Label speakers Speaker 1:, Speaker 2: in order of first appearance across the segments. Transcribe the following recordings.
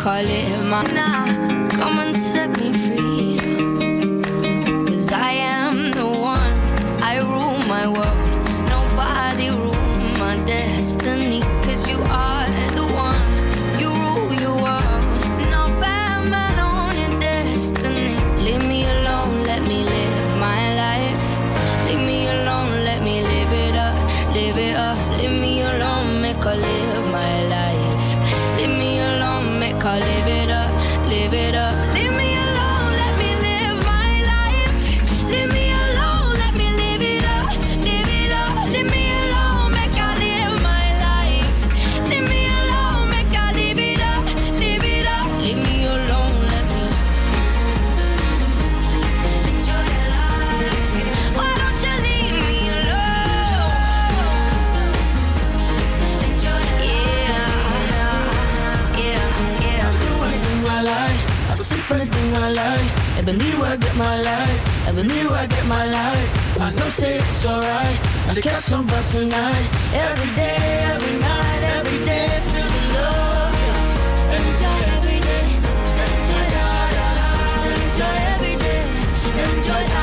Speaker 1: call it
Speaker 2: live it up. Leave me me
Speaker 1: where I get my life. Every me where I get my life. I know say it's alright. I catch some vibes tonight. Every day, every night, every day, feel the love. Enjoy every day. Enjoy, da, da, da. Enjoy every day. Enjoy. Enjoy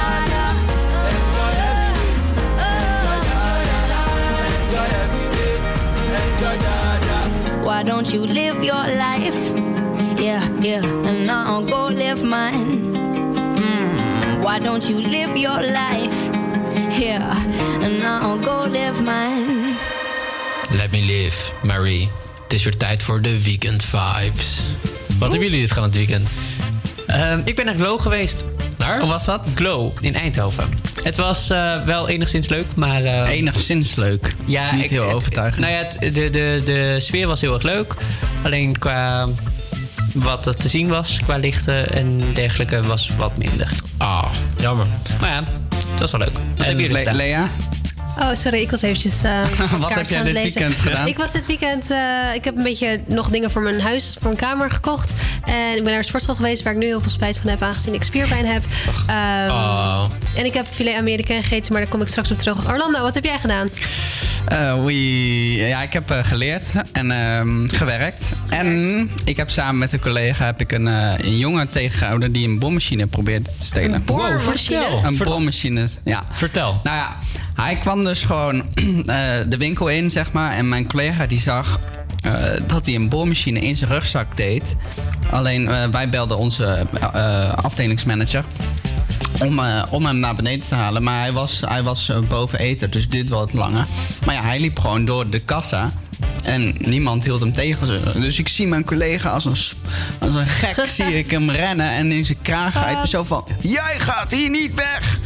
Speaker 1: every day. Enjoy. Enjoy. Enjoy.
Speaker 2: Why don't you live your life? Yeah, yeah, and I'll go live mine. Why don't you live your life? Yeah, and I'll go live mine.
Speaker 3: Let me live, Marie. Het is weer tijd voor de weekend vibes. Wat hebben jullie dit gaan het weekend?
Speaker 4: Ehm, ik ben naar Glow geweest.
Speaker 3: Naar?
Speaker 4: Hoe was dat? Glow in Eindhoven. Het was eh, wel enigszins leuk, maar... eh,
Speaker 5: Enigszins leuk.
Speaker 4: ja,
Speaker 5: Niet
Speaker 4: ik-
Speaker 5: heel
Speaker 4: het-
Speaker 5: overtuigend.
Speaker 4: Nou ja, het- de, de, de sfeer was heel erg leuk. Alleen qua wat er te zien was, qua lichten en dergelijke, was wat minder.
Speaker 3: Ah, jammer.
Speaker 4: Maar ja, het was wel leuk. Wat
Speaker 5: En
Speaker 4: hebben jullie
Speaker 5: Le-
Speaker 4: gedaan?
Speaker 5: Lea?
Speaker 6: Oh, sorry, ik was eventjes eh
Speaker 5: Wat heb jij dit
Speaker 6: lezen.
Speaker 5: weekend gedaan?
Speaker 6: Ik was dit weekend, eh, ik heb een beetje nog dingen voor mijn huis, voor mijn kamer gekocht. En ik ben naar de sportschool geweest, waar ik nu heel veel spijt van heb, aangezien ik spierpijn heb. Ehm,
Speaker 3: Oh.
Speaker 6: En ik heb filet Amerikaan gegeten, maar daar kom ik straks op terug. Orlando, wat heb jij gedaan?
Speaker 5: Eh. Ja, ik heb eh, geleerd en ehm, gewerkt. En ik heb samen met een collega heb ik een, eh, een jongen tegengehouden die een bommachine probeerde te stelen.
Speaker 6: Een boormachine?
Speaker 3: vertel.
Speaker 5: Een bommachine, ja.
Speaker 3: Vertel.
Speaker 5: Nou ja, hij kwam dus gewoon de winkel in, zeg maar. En mijn collega die zag dat hij een boormachine in zijn rugzak deed. Alleen wij belden onze afdelingsmanager. Om, eh, om hem naar beneden te halen. Maar hij was, hij was eh, boven eten, dus dit wel wat langer. Maar ja, hij liep gewoon door de kassa. En niemand hield hem tegen. Dus ik zie mijn collega als een, als een gek zie ik hem rennen. En in zijn kraag grijpen.
Speaker 6: Wat?
Speaker 5: Zo van, jij gaat hier niet weg!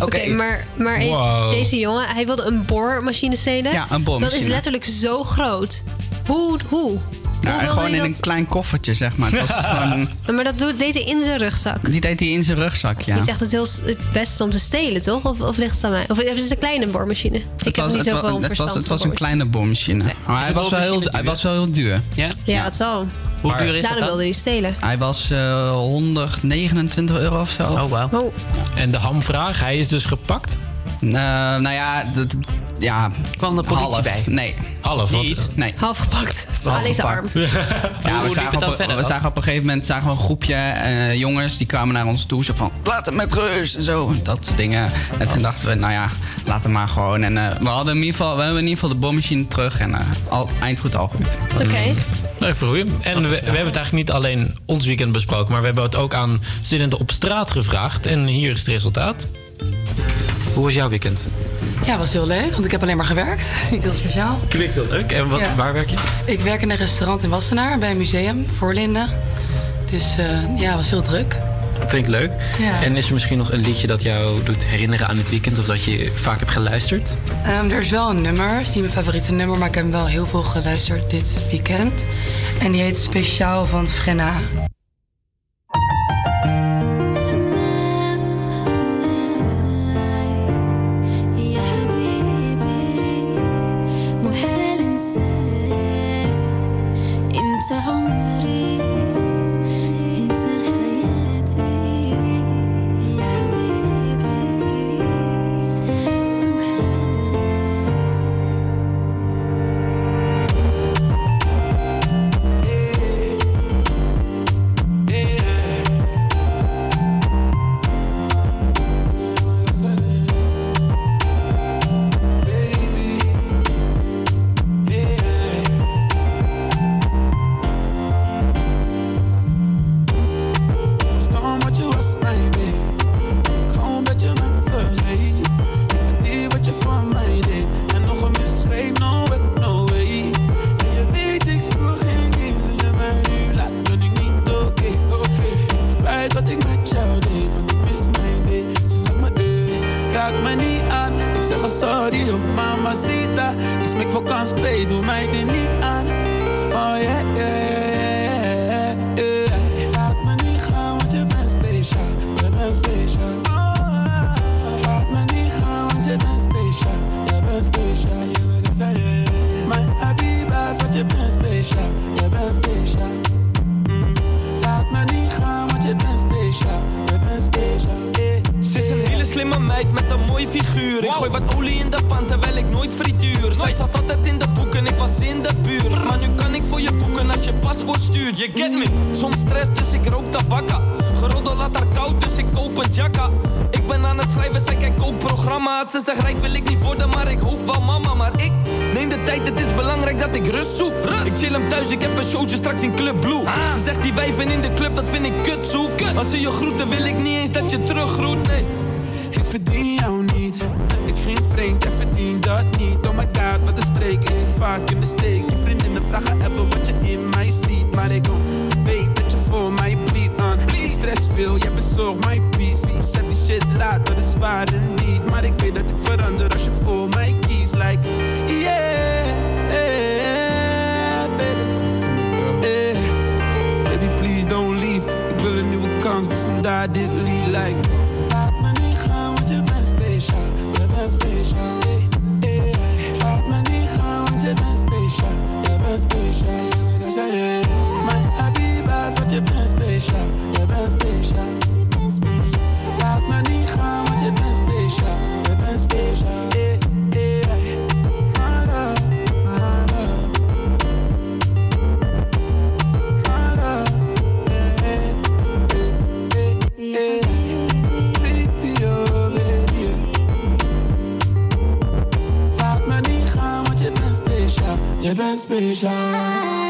Speaker 6: Oké, maar, maar even,
Speaker 3: Wow.
Speaker 6: deze jongen, hij wilde een boormachine stelen.
Speaker 5: Ja, een boormachine.
Speaker 6: Dat is letterlijk zo groot. Hoe? Hoe?
Speaker 5: Nou,
Speaker 6: wilde
Speaker 5: gewoon
Speaker 6: hij
Speaker 5: in
Speaker 6: dat?
Speaker 5: een klein koffertje, zeg maar. Het was gewoon,
Speaker 6: Maar dat doet- deed hij in zijn rugzak.
Speaker 5: die deed hij in zijn rugzak,
Speaker 6: Het is
Speaker 5: ja.
Speaker 6: niet echt het, heel, het beste om te stelen, toch? Of, of ligt het aan mij? Of is het een kleine boormachine? ik
Speaker 5: Het
Speaker 6: heb
Speaker 5: was,
Speaker 6: niet
Speaker 5: het,
Speaker 6: zoveel
Speaker 5: wa- het
Speaker 6: verstand
Speaker 5: was, het was een kleine boormachine. Maar hij was, wel heel, hij
Speaker 4: duur?
Speaker 5: was wel heel duur.
Speaker 4: Ja?
Speaker 6: Ja, dat zal.
Speaker 4: Hoe
Speaker 3: Maar-
Speaker 4: duur is
Speaker 6: Daarom
Speaker 4: dat
Speaker 6: wilde
Speaker 4: dan?
Speaker 6: hij stelen.
Speaker 5: Hij was eh 129 euro of zo.
Speaker 4: Oh, wauw.
Speaker 6: Oh,
Speaker 3: En de hamvraag, hij is dus gepakt?
Speaker 5: Eh, nou ja, dat, dat- ja,
Speaker 4: Kwam de politie
Speaker 5: half.
Speaker 4: bij?
Speaker 5: Nee,
Speaker 3: Half.
Speaker 4: Niet.
Speaker 5: nee.
Speaker 6: half gepakt.
Speaker 5: Half
Speaker 6: Alleen zijn arm.
Speaker 5: Ja, we zagen, op,
Speaker 4: verder
Speaker 5: we zagen op een gegeven moment zagen we een groepje eh, jongens die kwamen naar ons toe. Zo van, laat het met rust en zo. Dat soort dingen. En toen dachten we, nou ja, laat het maar gewoon. En eh, we, hadden in ieder geval, we hebben in ieder geval de bommachine terug. En al, eind goed, al goed.
Speaker 6: Oké.
Speaker 3: Nee, voor u. En we, we hebben het eigenlijk niet alleen ons weekend besproken, maar we hebben het ook aan studenten op straat gevraagd. En hier is het resultaat. Hoe was jouw weekend?
Speaker 7: Ja, was heel leuk, want ik heb alleen maar gewerkt. Niet heel speciaal.
Speaker 3: Klinkt dat leuk. En wat, waar werk je?
Speaker 7: Ik werk in een restaurant in Wassenaar bij een museum voor Linden. Dus uh, ja, was heel druk.
Speaker 3: Klinkt leuk. En is er misschien nog een liedje dat jou doet herinneren aan het weekend of dat je vaak hebt geluisterd?
Speaker 7: Ehm, er is wel een nummer, het is niet mijn favoriete nummer, maar ik heb wel heel veel geluisterd dit weekend. En die heet Speciaal van Frenna.
Speaker 8: Laat me niet gaan, want je bent speciaal. Je bent speciaal. Hey, hey. My love, my love. My love. Hey, hey, hey, hey. Baby, baby. Laat me niet gaan, want je bent. Je bent speciaal.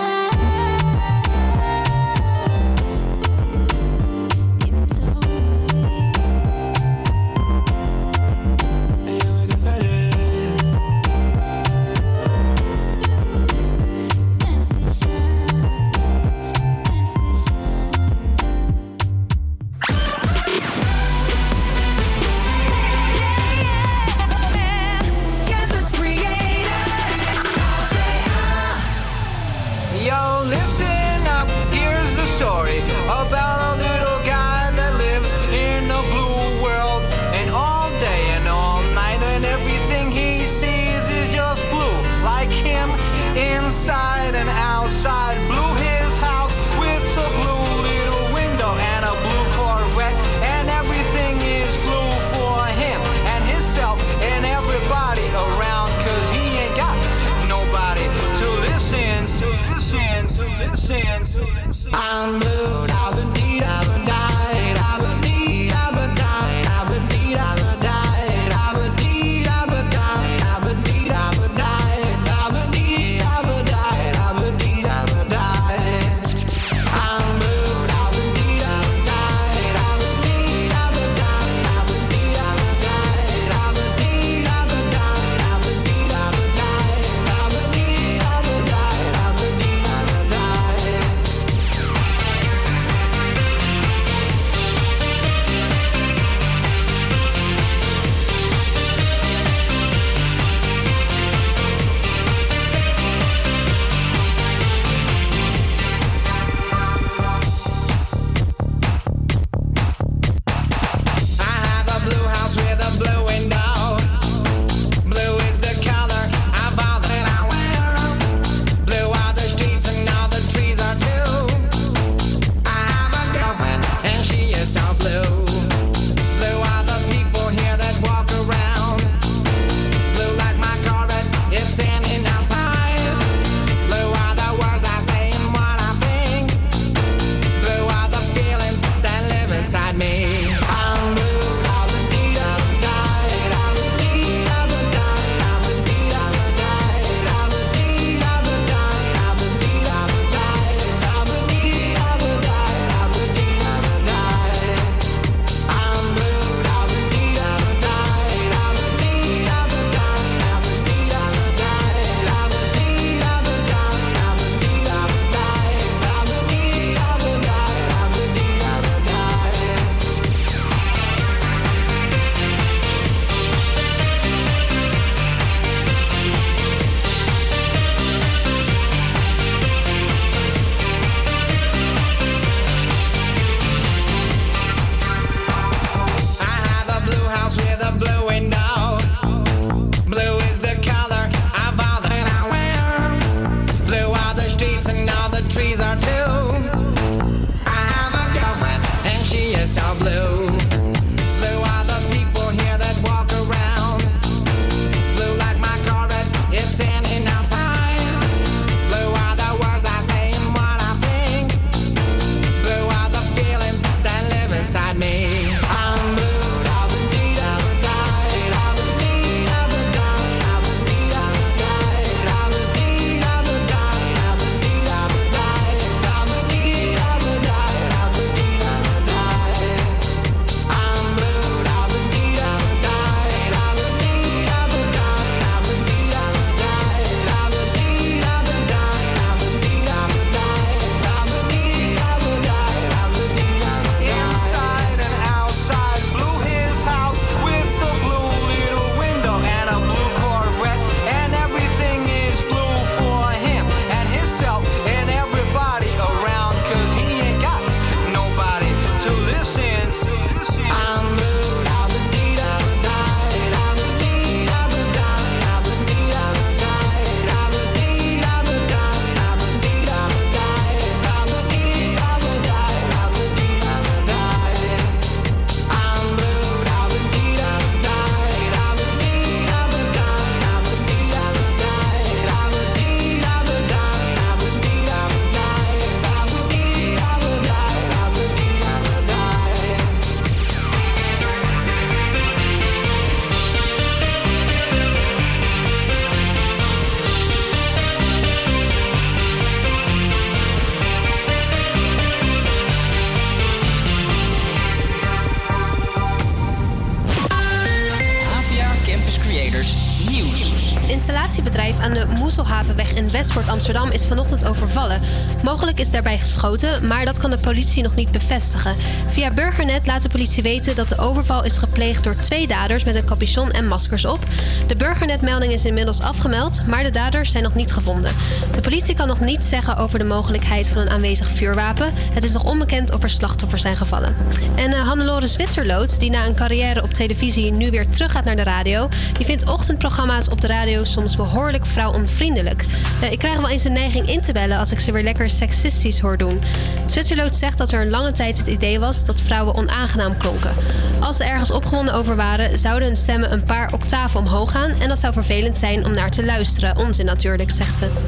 Speaker 6: Amsterdam is vanochtend overvallen. Mogelijk is daarbij geschoten, maar dat kan de politie nog niet bevestigen. Via Burgernet laat de politie weten dat de overval is gepleegd door twee daders met een capuchon en maskers op. De Burgernet-melding is inmiddels afgemeld, maar de daders zijn nog niet gevonden. De politie kan nog niet zeggen over de mogelijkheid van een aanwezig vuurwapen. Het is nog onbekend of er slachtoffers zijn gevallen. En uh, Hannelore Zwitserloot, die na een carrière op televisie nu weer teruggaat naar de radio, die vindt ochtendprogramma's op de radio soms behoorlijk vrouwonvriendelijk. Uh, ik krijg wel eens de neiging in te bellen als ik ze weer lekker seksistisch hoor doen. Zwitserloot zegt dat er een lange tijd het idee was dat vrouwen onaangenaam klonken. Als ze ergens opgewonden over waren, zouden hun stemmen een paar octaven omhoog gaan en dat zou vervelend zijn om naar te luisteren. Onzin natuurlijk, zegt ze.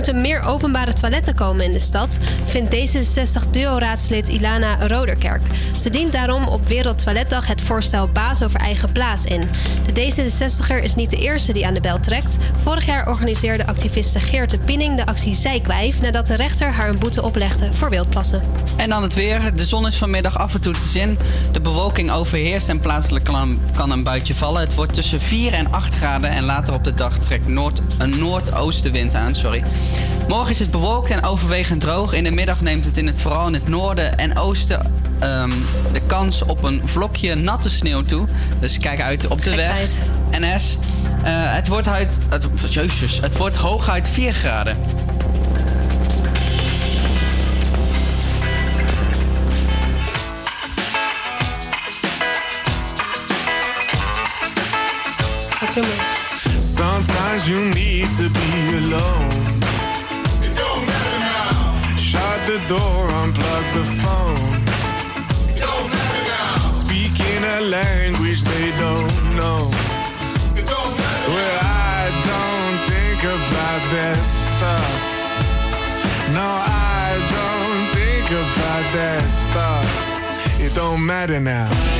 Speaker 6: Moeten meer openbare toiletten komen in de stad, vindt D66-duo-raadslid Ilana Roderkerk. Ze dient daarom op Wereldtoiletdag het voorstel Baas over eigen plaats in. De D66er is niet de eerste die aan de bel trekt. Vorig jaar organiseerde activiste Geert de Pinning de actie Zijkwijf nadat de rechter haar een boete oplegde voor wildplassen.
Speaker 5: En dan het weer. De zon is vanmiddag af en toe te zien. De bewolking overheerst en plaatselijk kan, een buitje vallen. Het wordt tussen 4 en 8 graden en later op de dag trekt noord, een noordoostenwind aan. Sorry. Morgen is het bewolkt en overwegend droog. In de middag neemt het in het, vooral in het noorden en oosten um, de kans op een vlokje natte sneeuw toe. Dus kijk uit op de weg. NS. Uh, het, wordt uit, het, jezus, het wordt hooguit 4 graden.
Speaker 9: Sometimes you need to be alone. It don't matter now. Shut the door, unplug the phone. It don't matter now. Speaking a language they don't know. It don't matter well, I don't think about that stuff. No, I don't think about that stuff. It don't matter now.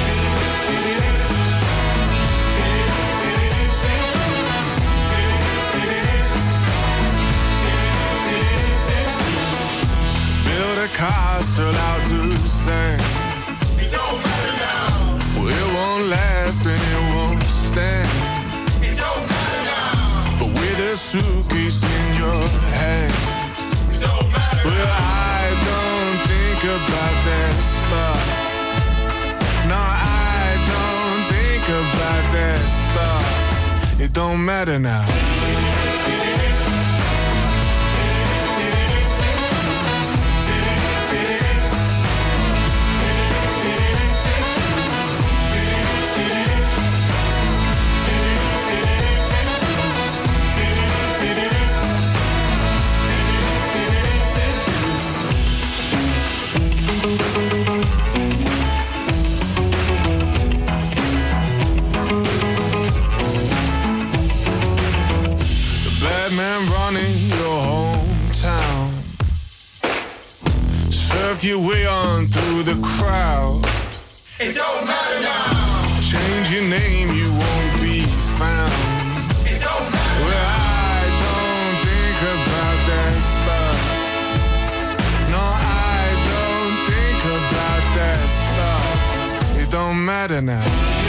Speaker 9: A castle out to sand. It don't matter now. Well, it won't last and it won't stand. It don't matter now. But with a suitcase in your hand. It don't matter well, I don't think about that stuff. No, I don't think about that stuff. It don't matter now. Man running your hometown. Surf your way on through the crowd. It don't matter now. Change your name, you won't be found. It don't matter. Well, I don't think about that stuff. No, I don't think about that stuff. It don't matter now.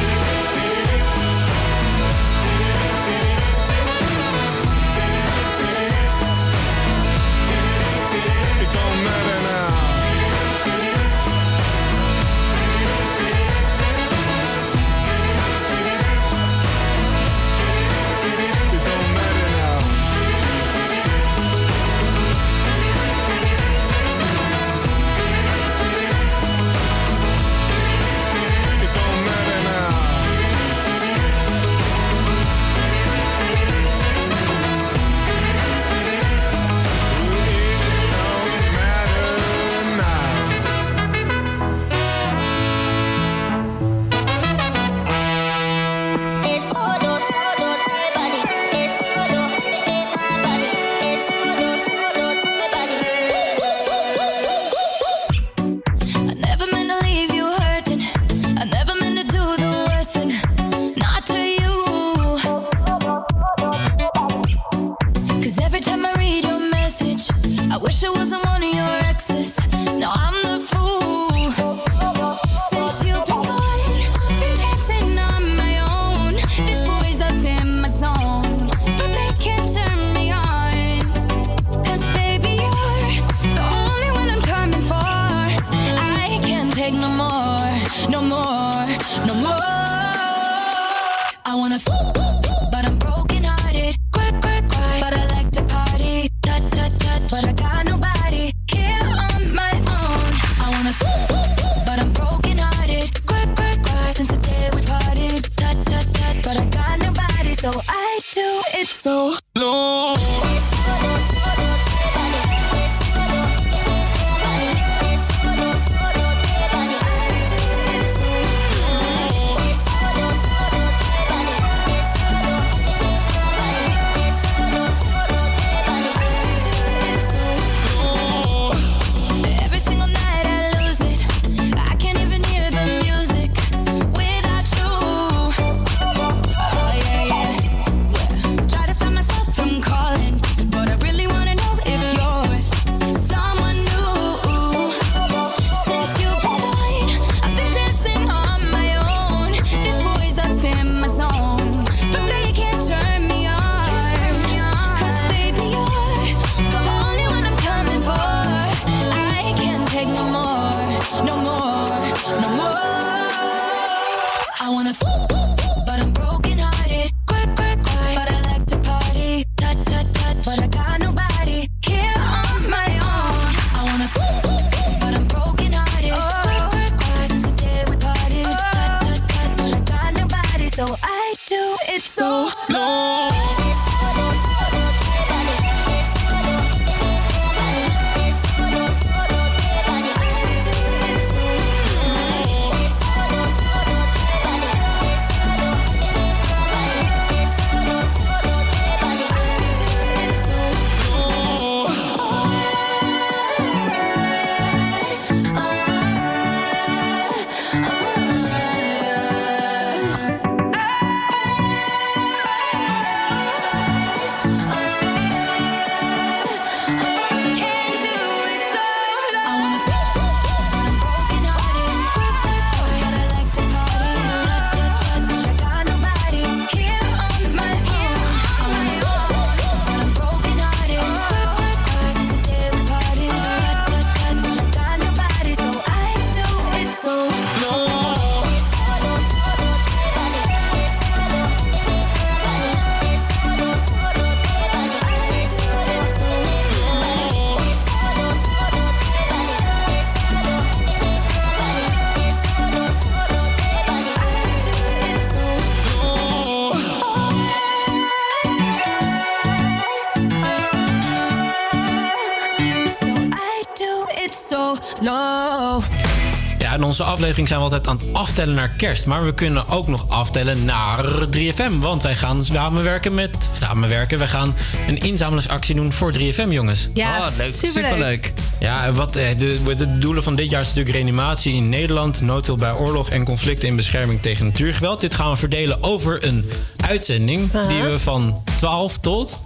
Speaker 3: Ja, in onze aflevering zijn we altijd aan het aftellen naar kerst. Maar we kunnen ook nog aftellen naar 3FM. Want wij gaan samenwerken met... Samenwerken, we gaan een inzamelingsactie doen voor 3FM, jongens.
Speaker 6: Ja, Oh, leuk. superleuk. Superleuk.
Speaker 3: Ja, en wat, eh, de, de doelen van dit jaar is natuurlijk reanimatie in Nederland... noodhulp bij oorlog en conflicten in bescherming tegen natuurgeweld. Dit gaan we verdelen over een uitzending... Die we van 12 tot...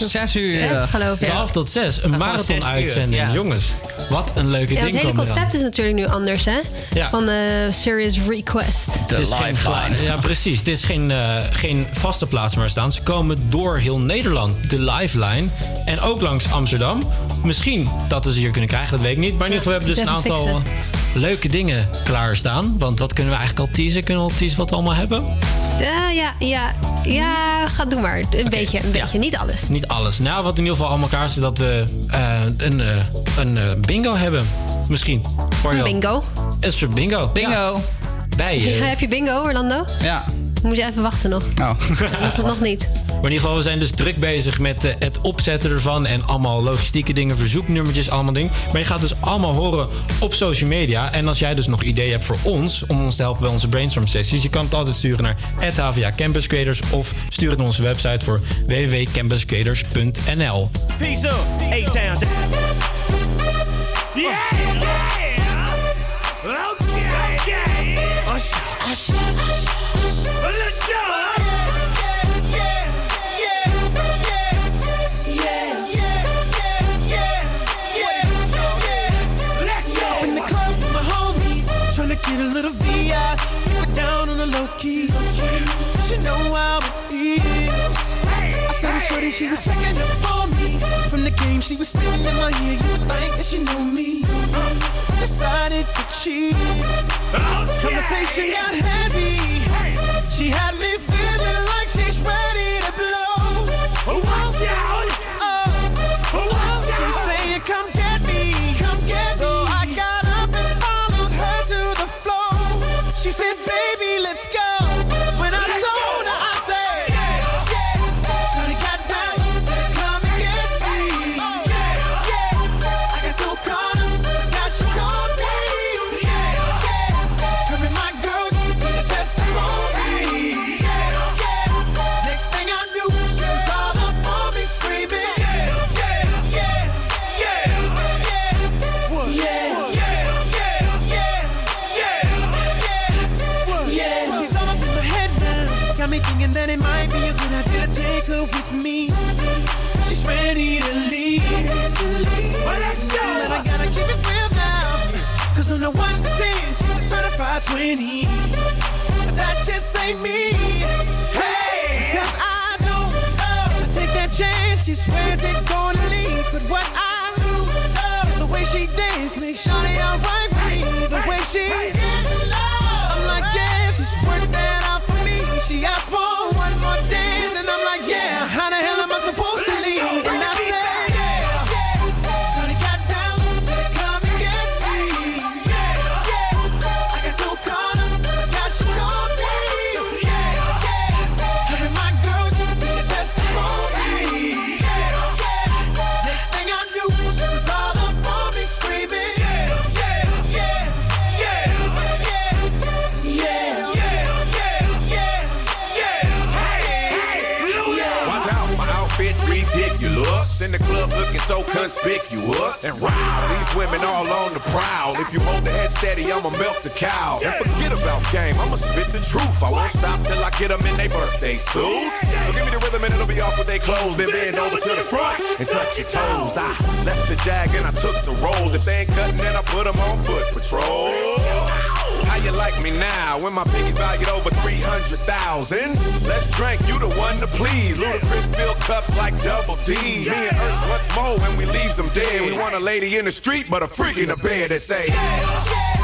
Speaker 5: 6 uur.
Speaker 6: Zes, geloof ik.
Speaker 3: 12 tot 6. Een marathon-uitzending,
Speaker 4: ja.
Speaker 3: jongens. Wat een leuke
Speaker 6: Ja,
Speaker 3: ding
Speaker 6: het hele
Speaker 3: eraan.
Speaker 6: concept is natuurlijk nu anders, hè?
Speaker 3: Ja.
Speaker 6: Van eh Serious Request.
Speaker 3: Het is geen gla- Ja, precies. Het is geen, eh, geen vaste plaats meer staan. Ze komen door heel Nederland. De Lifeline. En ook langs Amsterdam. Misschien dat we ze hier kunnen krijgen, dat weet ik niet. Maar in ieder geval hebben we dus een aantal
Speaker 6: fixen.
Speaker 3: leuke dingen klaarstaan. Want wat kunnen we eigenlijk al teasen? Kunnen we al teasen wat we allemaal hebben?
Speaker 6: Eh, ja, ja, ja, ga doe maar. Een beetje, een beetje. Niet alles.
Speaker 3: Niet alles. Nou, wat in ieder geval allemaal klaar is, is dat we eh, een, eh, een eh, bingo hebben. Misschien. Voor
Speaker 6: Een bingo.
Speaker 3: Een soort bingo.
Speaker 5: Bingo.
Speaker 3: Bij je.
Speaker 6: Heb je bingo, Orlando?
Speaker 5: Ja.
Speaker 6: Moet je even wachten nog.
Speaker 5: Oh.
Speaker 6: nog, nog niet.
Speaker 3: Maar in ieder geval, we zijn dus druk bezig met eh, het opzetten ervan. En allemaal logistieke dingen, verzoeknummertjes, allemaal dingen. Maar je gaat dus allemaal horen op social media. En als jij dus nog ideeën hebt voor ons, om ons te helpen bij onze brainstorm sessies. Je kan het altijd sturen naar HVA Campus Creators. Of stuur het naar onze website voor www.campuscreators.nl
Speaker 10: Peace up, A-Town. Yeah, yeah. Okay, go. In the club with my homies, tryna get a little VI. Down on the low key. She know. I saw she was checking up on me. From the game, she was spitting in my ear. You think that she knew me. Decided to cheat. Conversation got heavy. She had me 20. That just ain't me. Hey! Cause I know love. Uh, take that chance, she swears it gonna leave. But what I do love is the way she dance. Make Shawty alright with me. The way she I'm like, yeah, just work that out for me. She asked for so
Speaker 11: conspicuous. And wow, these women all on the prowl. If you hold the head steady, I'ma milk the cow. And forget about game, I'ma spit the truth. I won't stop till I get them in their birthday suits. So give me the rhythm and it'll be off with their clothes. Then bend over to the front and touch your toes. I left the jag and I took the rolls. If they ain't cutting, then I put them on foot patrol. You like me now when my piggy's valued over 300,000? Let's drink, you the one to please. Ludacris fill cups like double D. Me and Ursh what's more when we leaves them dead. We want a lady in the street, but a freak in the bed that say,
Speaker 10: Shawty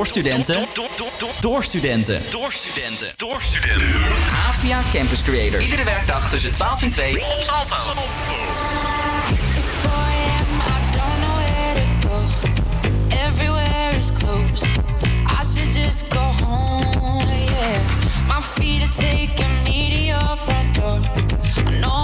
Speaker 12: Door studenten. Door studenten.
Speaker 13: Door studenten. Door studenten.
Speaker 12: AVA Campus Creators.
Speaker 13: Iedere werkdag tussen 12 en 2 op Salto.
Speaker 14: Everywhere is closed. I should just go home. Yeah, my feet are taking me to your front door. I know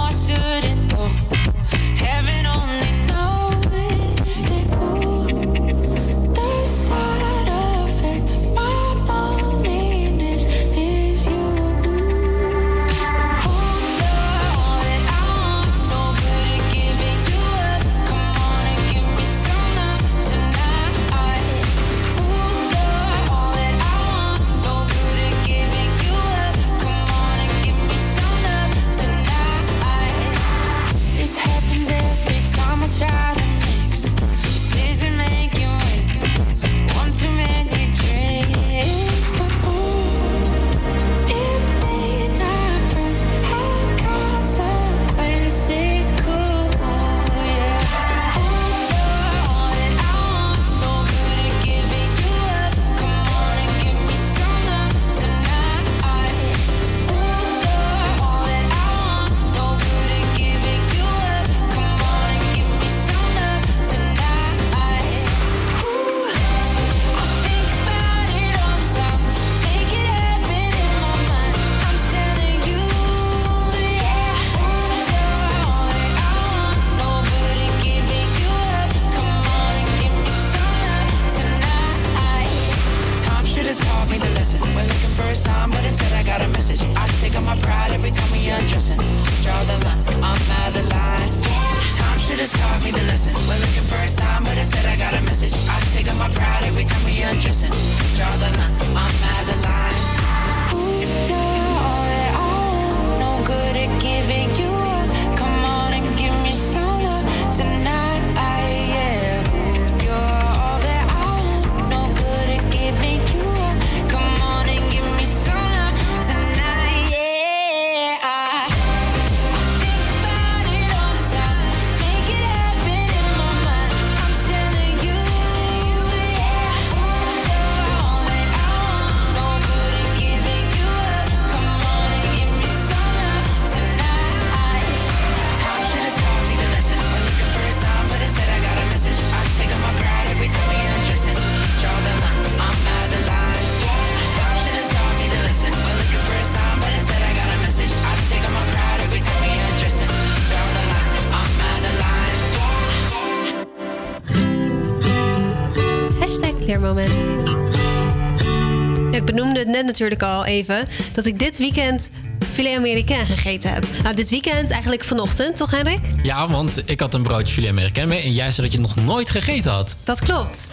Speaker 6: natuurlijk al even dat ik dit weekend filet américain gegeten heb. Nou, dit weekend eigenlijk vanochtend, toch Henrik?
Speaker 3: Ja, want ik had een broodje filet américain mee en jij zei dat je het nog nooit gegeten had.
Speaker 6: Dat klopt.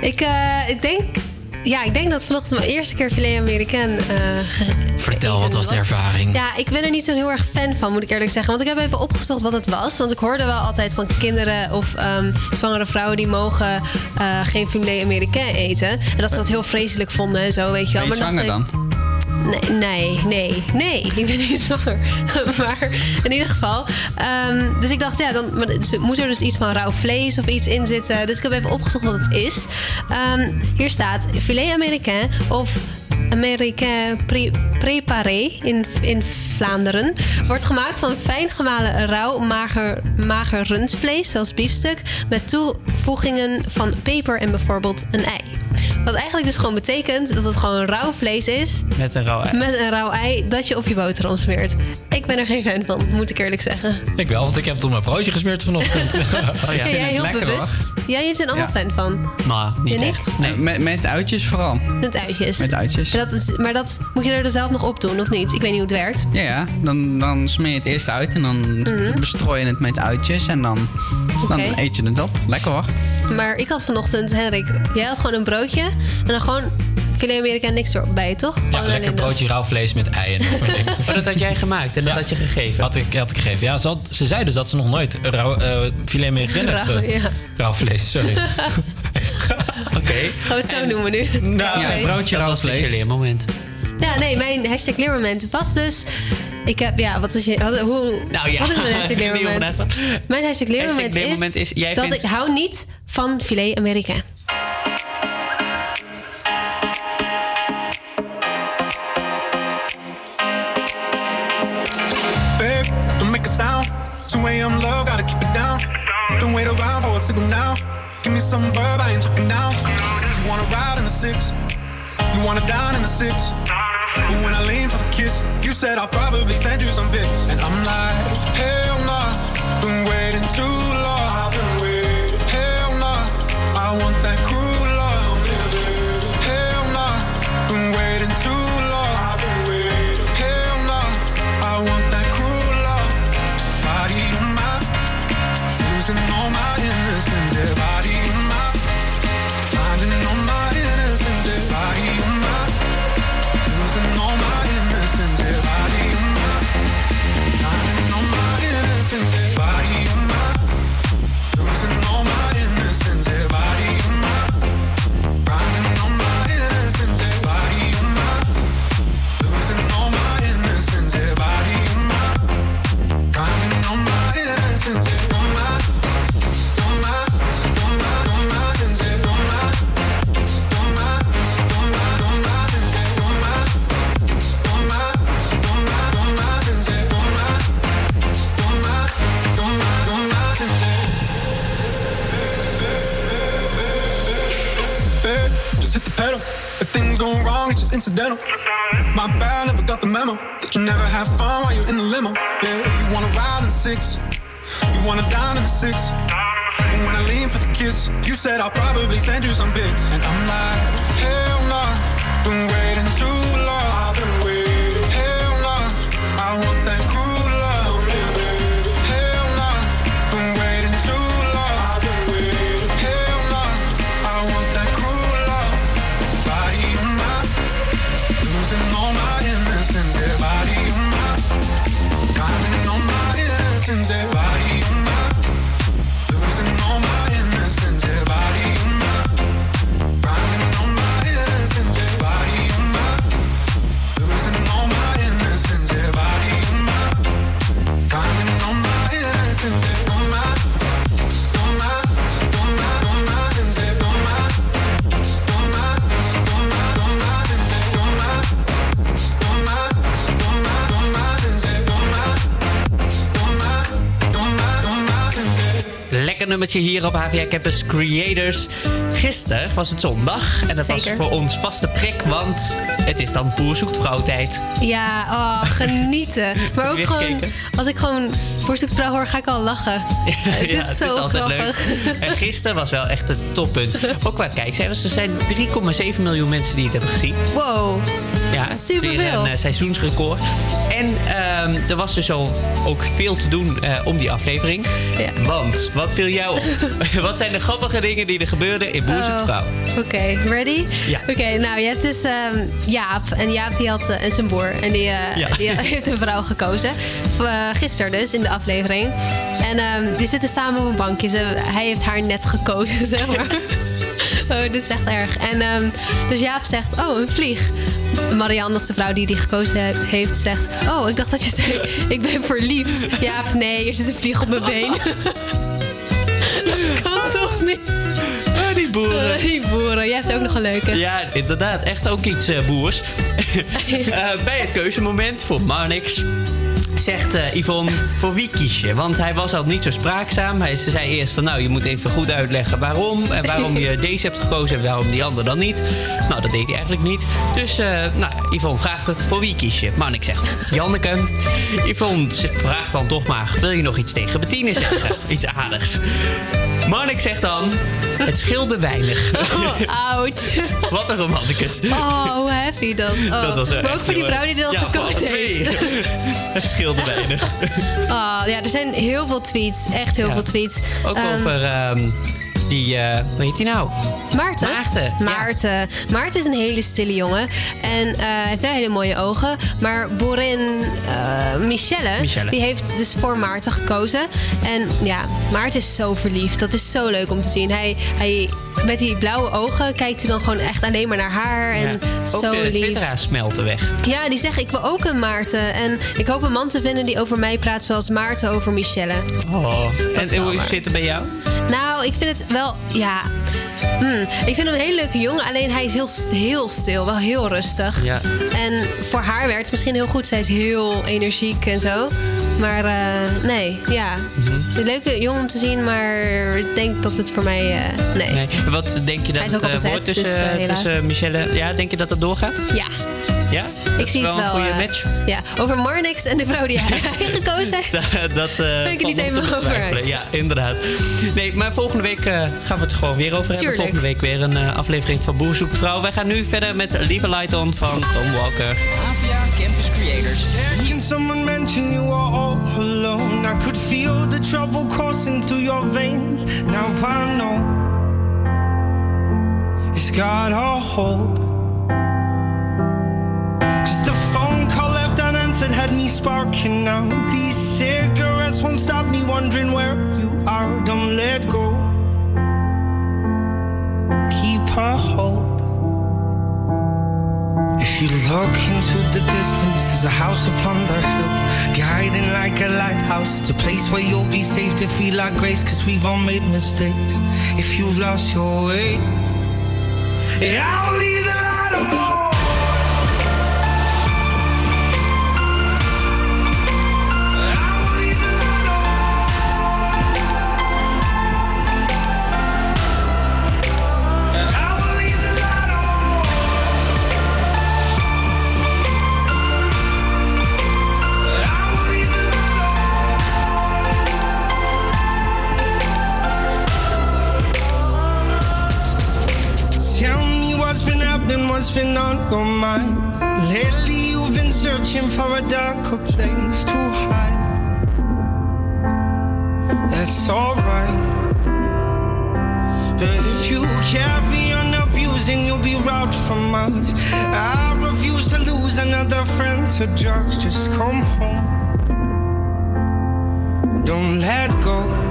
Speaker 6: Ik, eh, ik denk... Ja, ik denk dat vanochtend mijn eerste keer filet américain eh ge-
Speaker 3: Vertel, wat was de ervaring?
Speaker 6: Ja, ik ben er niet zo'n heel erg fan van, moet ik eerlijk zeggen. Want ik heb even opgezocht wat het was. Want ik hoorde wel altijd van kinderen of ehm, zwangere vrouwen... die mogen eh, geen filet américain eten. En dat ze dat heel vreselijk vonden en zo, weet je wel.
Speaker 5: Ben je
Speaker 6: Maar dat
Speaker 5: zwanger
Speaker 6: ze-
Speaker 5: dan?
Speaker 6: Nee, nee, nee, nee, ik ben niet zwanger. maar in ieder geval. ehm, dus ik dacht, ja, dan maar er moet er dus iets van rauw vlees of iets in zitten. Dus ik heb even opgezocht wat het is. Ehm, hier staat filet américain of américain pré- préparé in, in Vlaanderen. Wordt gemaakt van fijn gemalen rauw mager, mager rundvlees, zoals biefstuk, met toevoegingen van peper en bijvoorbeeld een ei. Wat eigenlijk dus gewoon betekent dat het gewoon rauw vlees is
Speaker 4: Met een rauw ei.
Speaker 6: met een rauw ei dat je op je boterham smeert. Ik ben er geen fan van, moet ik eerlijk zeggen.
Speaker 3: Ik wel, want ik heb het op mijn broodje gesmeerd vanochtend.
Speaker 4: Oh,
Speaker 6: Vind jij heel bewust? Ja, je bent allemaal fan van.
Speaker 4: Maar niet
Speaker 6: Je niet?
Speaker 4: echt.
Speaker 5: Nee. Met, met uitjes vooral.
Speaker 6: Met uitjes.
Speaker 5: Met uitjes.
Speaker 6: Maar dat, is, maar dat moet je er dus zelf nog op doen, of niet? Ik weet niet hoe het werkt.
Speaker 5: Ja, ja. Dan, dan smeer je het eerst uit en dan
Speaker 6: Mhm.
Speaker 5: bestrooi je het met uitjes en dan, dan eet je het op. Lekker hoor.
Speaker 6: Maar ik had vanochtend, Henrik, jij had gewoon een broodje en dan gewoon filet Amerika niks erbij, toch?
Speaker 3: Ja,
Speaker 6: Gewoon
Speaker 3: lekker broodje rauw vlees met ei en nog meer dingen.
Speaker 4: Maar dat had jij gemaakt en dat had je gegeven?
Speaker 3: Had ik, had ik gegeven. Ja, ze, had- ze zei dus dat ze nog nooit rauw, eh filet américain heeft
Speaker 6: Rauw,
Speaker 3: ge-
Speaker 6: ja.
Speaker 3: Rauw vlees, sorry.
Speaker 4: Oké.
Speaker 6: Gaan we het zo noemen nu?
Speaker 3: Nou,
Speaker 6: Oké.
Speaker 4: broodje dat was dus je leermoment.
Speaker 6: Ja, nee, mijn hashtag leermoment was dus... Ik heb, ja, wat is je... Wat, hoe,
Speaker 4: Nou ja.
Speaker 6: wat is mijn hashtag leermoment? Mijn hashtag leermoment,
Speaker 4: Hashtag leermoment
Speaker 6: is,
Speaker 4: is, jij
Speaker 6: dat
Speaker 4: vindt-
Speaker 6: ik hou niet van filet Amerikaan.
Speaker 9: Babe, don't make a sound. 2 a.m. love, gotta keep it down. Don't wait around for a signal now. Give me some verb, I ain't talking now. You wanna ride in the six? You wanna dine in the six? But when I lean for the kiss, you said I'll probably send you some pics. And I'm like, hell nah, been waiting too long. Hell nah, I want that cruel things go wrong, it's just incidental. My bad, never got the memo. That you never have fun while you're in the limo. Yeah, you wanna ride in six. You wanna dine in the six. And when I lean for the kiss, you said I'll probably send you some pics. And I'm like, hell nah, been waiting too
Speaker 4: Lekker nummertje hier op HVA Campus Creators. Gisteren was het zondag. En dat was voor ons vaste prik, want het is dan boer zoekt vrouw tijd.
Speaker 6: Ja, oh, genieten. Maar ook gewoon,
Speaker 4: gekeken?
Speaker 6: als ik gewoon voorzoekvrouw hoor, ga ik al lachen. het is zo grappig.
Speaker 4: En gisteren was wel echt het toppunt. Ook qua kijkcijfers. Er zijn 3,7 miljoen mensen die het hebben gezien.
Speaker 6: Wow.
Speaker 4: Ja,
Speaker 6: Superveel.
Speaker 4: weer een eh, seizoensrecord. En ehm, er was dus al ook veel te doen eh, om die aflevering. Want, wat viel jou op? wat zijn de grappige dingen die er gebeurden in Boer
Speaker 6: Oh,
Speaker 4: vrouw?
Speaker 6: Oké, ready?
Speaker 4: Ja.
Speaker 6: Oké, nou je hebt dus ehm, Jaap. En Jaap die had eh, en zijn boer. En die, eh,
Speaker 4: Ja.
Speaker 6: die heeft een vrouw gekozen. Gisteren dus, in de aflevering. En ehm, die zitten samen op een bankje. Ze, hij heeft haar net gekozen, zeg maar. oh, dit is echt erg. En ehm, dus Jaap zegt, oh, een vlieg. Marianne, dat is de vrouw die die gekozen he- heeft, zegt... Oh, ik dacht dat je zei, ik ben verliefd. Jaap, nee, er zit een vlieg op mijn been. dat kan toch niet?
Speaker 4: Ah, die boeren.
Speaker 6: Eh, die boeren. Jij hebt ook nog een leuke.
Speaker 4: Ja, inderdaad. Echt ook iets eh, boers. Eh, bij het keuzemoment voor Marnix zegt eh, Yvonne, voor wie kies je? Want hij was al niet zo spraakzaam. Hij ze zei eerst van, nou, je moet even goed uitleggen waarom. En waarom je deze hebt gekozen en waarom die andere dan niet. Nou, dat deed hij eigenlijk niet. Dus, eh, nou, Yvonne vraagt het, voor wie kies je? Marnix zegt, Janneke. Yvonne vraagt dan toch maar, wil je nog iets tegen Bettine zeggen? iets aardigs. Marnix zegt dan, het scheelde weinig.
Speaker 6: Oh, ouch.
Speaker 4: Wat een romanticus.
Speaker 6: Oh, hoe heavy dat. Oh.
Speaker 4: Dat was wel
Speaker 6: maar ook voor die vrouw die.
Speaker 4: Ja, voor
Speaker 6: gekozen heeft.
Speaker 4: Het scheelde weinig.
Speaker 6: Oh, ja, er zijn heel veel tweets. Echt heel
Speaker 4: Ja.
Speaker 6: veel tweets.
Speaker 4: Ook
Speaker 6: Ehm,
Speaker 4: over ehm, die, eh hoe heet die nou?
Speaker 6: Maarten.
Speaker 4: Maarten, ja.
Speaker 6: Maarten. Maarten is een hele stille jongen. En hij heeft wel hele mooie ogen. Maar Borin eh, Michelle,
Speaker 4: Michelle.
Speaker 6: die heeft dus voor Maarten gekozen. En ja, Maarten is zo verliefd. Dat is zo leuk om te zien. Hij, hij, met die blauwe ogen kijkt hij dan gewoon echt alleen maar naar haar. En
Speaker 4: Ja. Ook
Speaker 6: zo
Speaker 4: de
Speaker 6: lief.
Speaker 4: smelten weg.
Speaker 6: Ja, die zeggen ik wil ook een Maarten. En ik hoop een man te vinden die over mij praat zoals Maarten over Michelle.
Speaker 4: Oh. En hoe zit het bij jou?
Speaker 6: Nou, ik vind het wel, ja... hmm, ik vind hem een hele leuke jongen, alleen hij is heel, heel stil, wel heel rustig.
Speaker 4: Ja.
Speaker 6: En voor haar werkt het misschien heel goed. Zij is heel energiek en zo. Maar eh, nee, ja. Een leuke jongen om te zien, maar ik denk dat het voor mij... eh, nee.
Speaker 4: Nee. Wat denk je dat het eh, wordt tussen,
Speaker 6: dus,
Speaker 4: tussen Michelle... Ja, denk je dat het doorgaat?
Speaker 6: Ja,
Speaker 4: Ja?
Speaker 6: ik zie het wel.
Speaker 4: een goede match?
Speaker 6: Ja, over Marnix en de vrouw die hij gekozen heeft.
Speaker 4: Dat, dat
Speaker 6: Ben ik er niet helemaal over uit.
Speaker 4: Ja, inderdaad. Nee, maar volgende week gaan we het er gewoon weer over hebben.
Speaker 6: Tuurlijk.
Speaker 4: Volgende week weer een aflevering van Boer zoekt vrouw. Wij gaan nu verder met Lieve Light On van Tom Walker.
Speaker 15: Can someone mention you are all alone? I could feel the trouble coursing through your veins. Now I know it's got a hold. Just a phone call left unanswered had me sparking now. These cigarettes won't stop me wondering where you are. Don't let go. Keep a hold. You look into the distance, there's a house upon the hill, guiding like a lighthouse. It's a place where you'll be safe to feel like grace, cause we've all made mistakes. If you've lost your way, I'll leave the light on. Your mind. Lately, you've been searching for a darker place to hide. That's alright. But if you carry on abusing, you'll be robbed from us. I refuse to lose another friend to drugs. Just come home. Don't let go.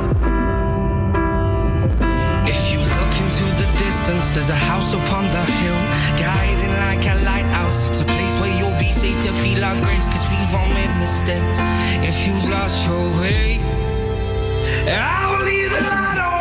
Speaker 15: Distance, there's a house upon the hill, guiding like a lighthouse. It's a place where you'll be safe to feel our grace, cause we've all made mistakes. If you've lost your way, I will leave the light on.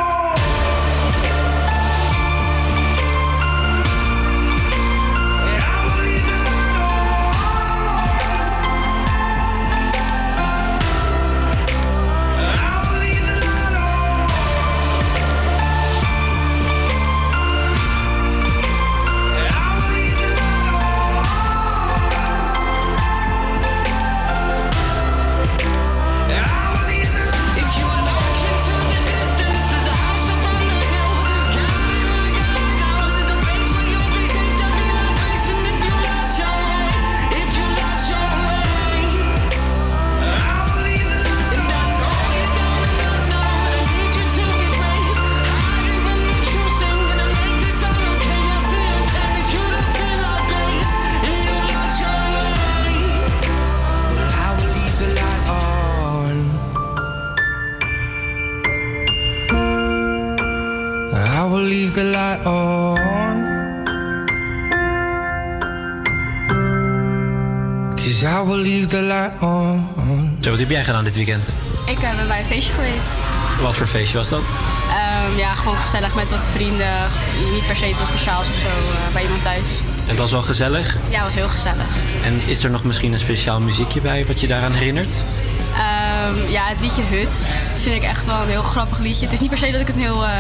Speaker 3: Heb jij gedaan dit weekend?
Speaker 16: Ik eh, ben bij een feestje geweest.
Speaker 3: Wat voor feestje was dat?
Speaker 16: Ehm, ja, gewoon gezellig met wat vrienden. Niet per se iets speciaals of zo eh, bij iemand thuis.
Speaker 3: Het was wel gezellig.
Speaker 16: Ja, het was heel gezellig.
Speaker 3: En is er nog misschien een speciaal muziekje bij wat je daaraan herinnert?
Speaker 16: Ehm, ja, het liedje Hut vind ik echt wel een heel grappig liedje. Het is niet per se dat ik het een heel eh,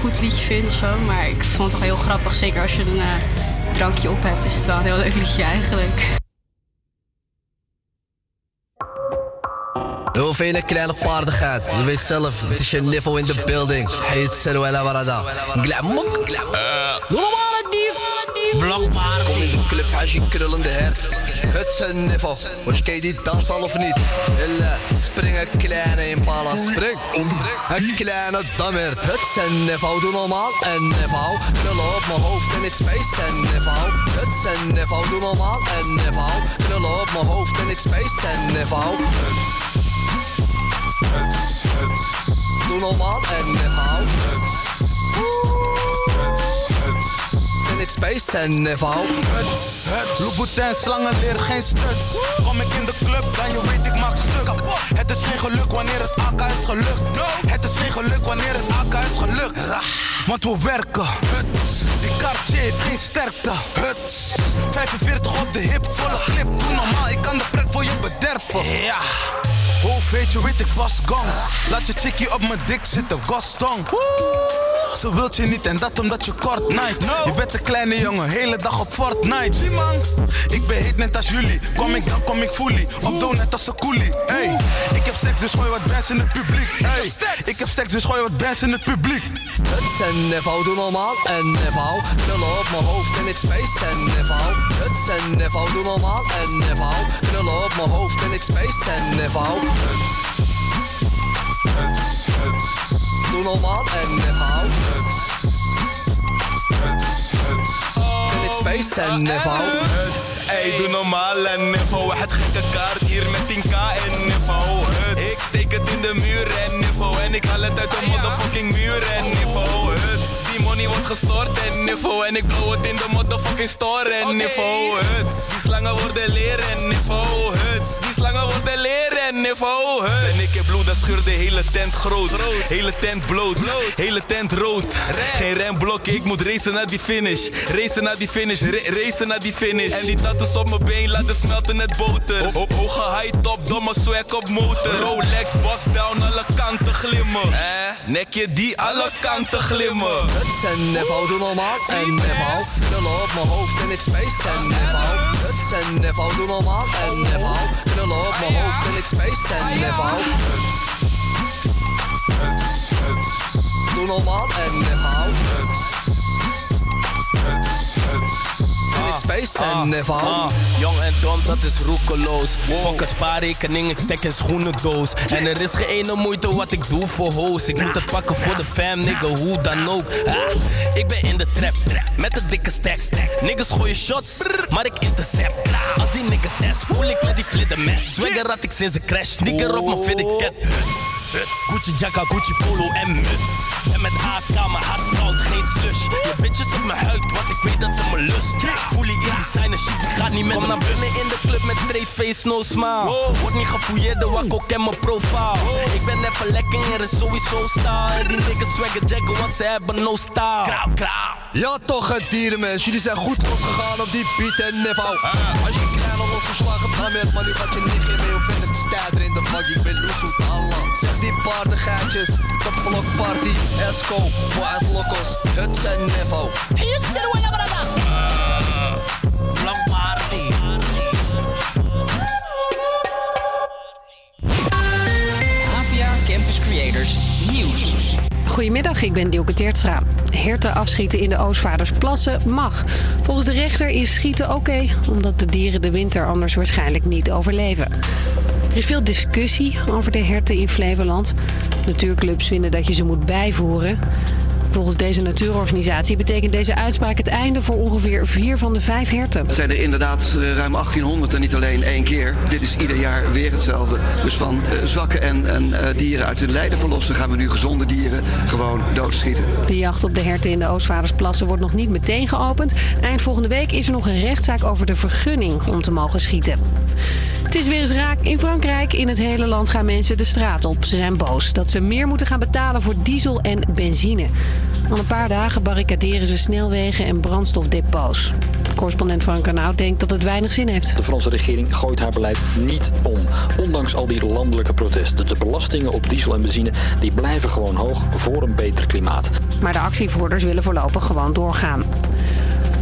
Speaker 16: goed liedje vind of zo, maar ik vond het toch heel grappig. Zeker als je een drankje op hebt, is het wel een heel leuk liedje eigenlijk.
Speaker 17: Vele kleine paardigheid. Je weet zelf, het is je niveau in de building. Heet Seruela Warada. Glamok. Doe normaal het dier. Kom in de club, als je krullende hert. Het een niveau. Was je die dans al of niet? Illa, springen kleine impala. Spring. Een kleine dammert. Het een niveau. Doe normaal een niveau. Krullen op mijn hoofd en ik space een niveau. Het een niveau. Doe normaal een niveau. Krullen op mijn hoofd en ik space een niveau. Doe normaal en niveau. En ik space en niveau.
Speaker 18: Louboutin, slangen leren geen struts. Kom ik in de club, dan je weet ik maak stuk. Het is geen geluk wanneer het AK is gelukt. Het is geen geluk wanneer het AK is gelukt. Want we werken. Die Cartier heeft geen sterkte. 45 op de hip, volle clip. Doe normaal, ik kan de pret voor je bederven. Ja. Hoofd weet je, weet ik was. Laat je chickie op mijn dik zitten, Gaston. Ze wilt je niet en dat omdat je kort night. Je bent een kleine jongen, hele dag op Fortnite. Zie man, ik ben heet net als jullie. Kom ik dan kom ik fully. Op doe net als een coolie. Hey, ik heb seks dus gooi wat bands in het publiek. Hey, ik heb seks dus gooi wat bands in het publiek.
Speaker 17: Het is een niveau, doe normaal een niveau. Knullen op mijn hoofd en ik space een niveau. Het is een niveau, doe normaal een niveau. Knullen op mijn hoofd en ik space een niveau. Doe normaal een niveau. En ik space een niveau.
Speaker 18: Ey, doe normaal en niveau. Het gekke kaart hier met 10k en. Het. Ik steek het in de muur en niveau. En ik haal het uit de motherfucking muur en. Het. Money wordt gestort en niveau. En ik blow het in de motherfucking store en niveau. Het. Die slangen worden leren en niveau. Het. Die slangen worden leren en niveau. Het. En ik heb bloed, dat schuurt de hele tent groot. Hele tent bloot. Hele tent rood. Geen remblok, ik moet racen naar die finish. Racen naar die finish. ra- racen naar die finish. En die tattoos op mijn been laten smelten net boter. Ho- ho- Hoge high top, domme swag op motor. Rolex, boss down, alle kanten glimmen. Eh, nekje die alle kanten glimmen.
Speaker 17: Een niveau, doe normaal een niveau. Knullen op mijn hoofd en ik space niveau. Het is een niveau, doe normaal een niveau. Knullen op mijn hoofd en ik space een niveau. Doe normaal een niveau. En ik space een niveau.
Speaker 19: Ah, jong en dom, dat is roekeloos. Fuck een spaarrekening, ik stek een schoenendoos. En er is geen ene moeite wat ik doe voor hoes. Ik moet het pakken voor de fam, nigga, hoe dan ook. Ah, ik ben in de trap, met een dikke stack. Niggas gooien shots, maar ik intercept. Als die nigga test, voel ik met die flidder mes. Swagger had ik sinds de crash, nigger op mijn fitted cat. Gucci jacka, Gucci polo en muts. En met AK, mijn hart koud, geen slush. Je bitches op mijn huid, want ik weet dat ze me lust. Voel je in die sign shit, ik ga niet met Kom naar binnen in de club met straight face, no smile. Word niet gefouilleerd, de wakko ken mijn profile. Ik ben even lekker, er is sowieso style. Die niggas swagger jaggen, want ze hebben no style. Krauw, krauw.
Speaker 17: Ja toch het dierenmens, jullie zijn goed losgegaan op die beat en niveau Als je klein al losgeslagen dan werd, maar nu gaat je niet meer mee op stijder in de vak Ik ben loesoet Allah, zeg die paardengeitjes, de blokparty, Esco, Wild Locos, het zijn niveau Hey, het zijn.
Speaker 13: APA Campus Creators Nieuws.
Speaker 20: Goedemiddag, ik ben Dielke Teertstra. Herten afschieten in de Oostvaardersplassen mag. Volgens de rechter is schieten oké, omdat de dieren de winter anders waarschijnlijk niet overleven. Er is veel discussie over de herten in Flevoland. Natuurclubs vinden dat je ze moet bijvoeren. Volgens deze natuurorganisatie betekent deze uitspraak het einde voor ongeveer vier van de vijf herten.
Speaker 21: Het zijn er inderdaad eh, ruim 1800 en niet alleen één keer. Dit is ieder jaar weer hetzelfde. Dus van eh, zwakke en, en eh, dieren uit hun lijden verlossen... gaan we nu gezonde dieren gewoon doodschieten.
Speaker 20: De jacht op de herten in de Oostvaardersplassen wordt nog niet meteen geopend. Eind volgende week is er nog een rechtszaak over de vergunning om te mogen schieten. Het is weer eens raak. In Frankrijk, in het hele land gaan mensen de straat op. Ze zijn boos dat ze meer moeten gaan betalen voor diesel en benzine. Al een paar dagen barricaderen ze snelwegen en brandstofdepots. Correspondent Frank Arnoud denkt dat het weinig zin heeft.
Speaker 22: De Franse regering gooit haar beleid niet om. Ondanks al die landelijke protesten. De belastingen op diesel en benzine die blijven gewoon hoog voor een beter klimaat.
Speaker 20: Maar de actievoerders willen voorlopig gewoon doorgaan.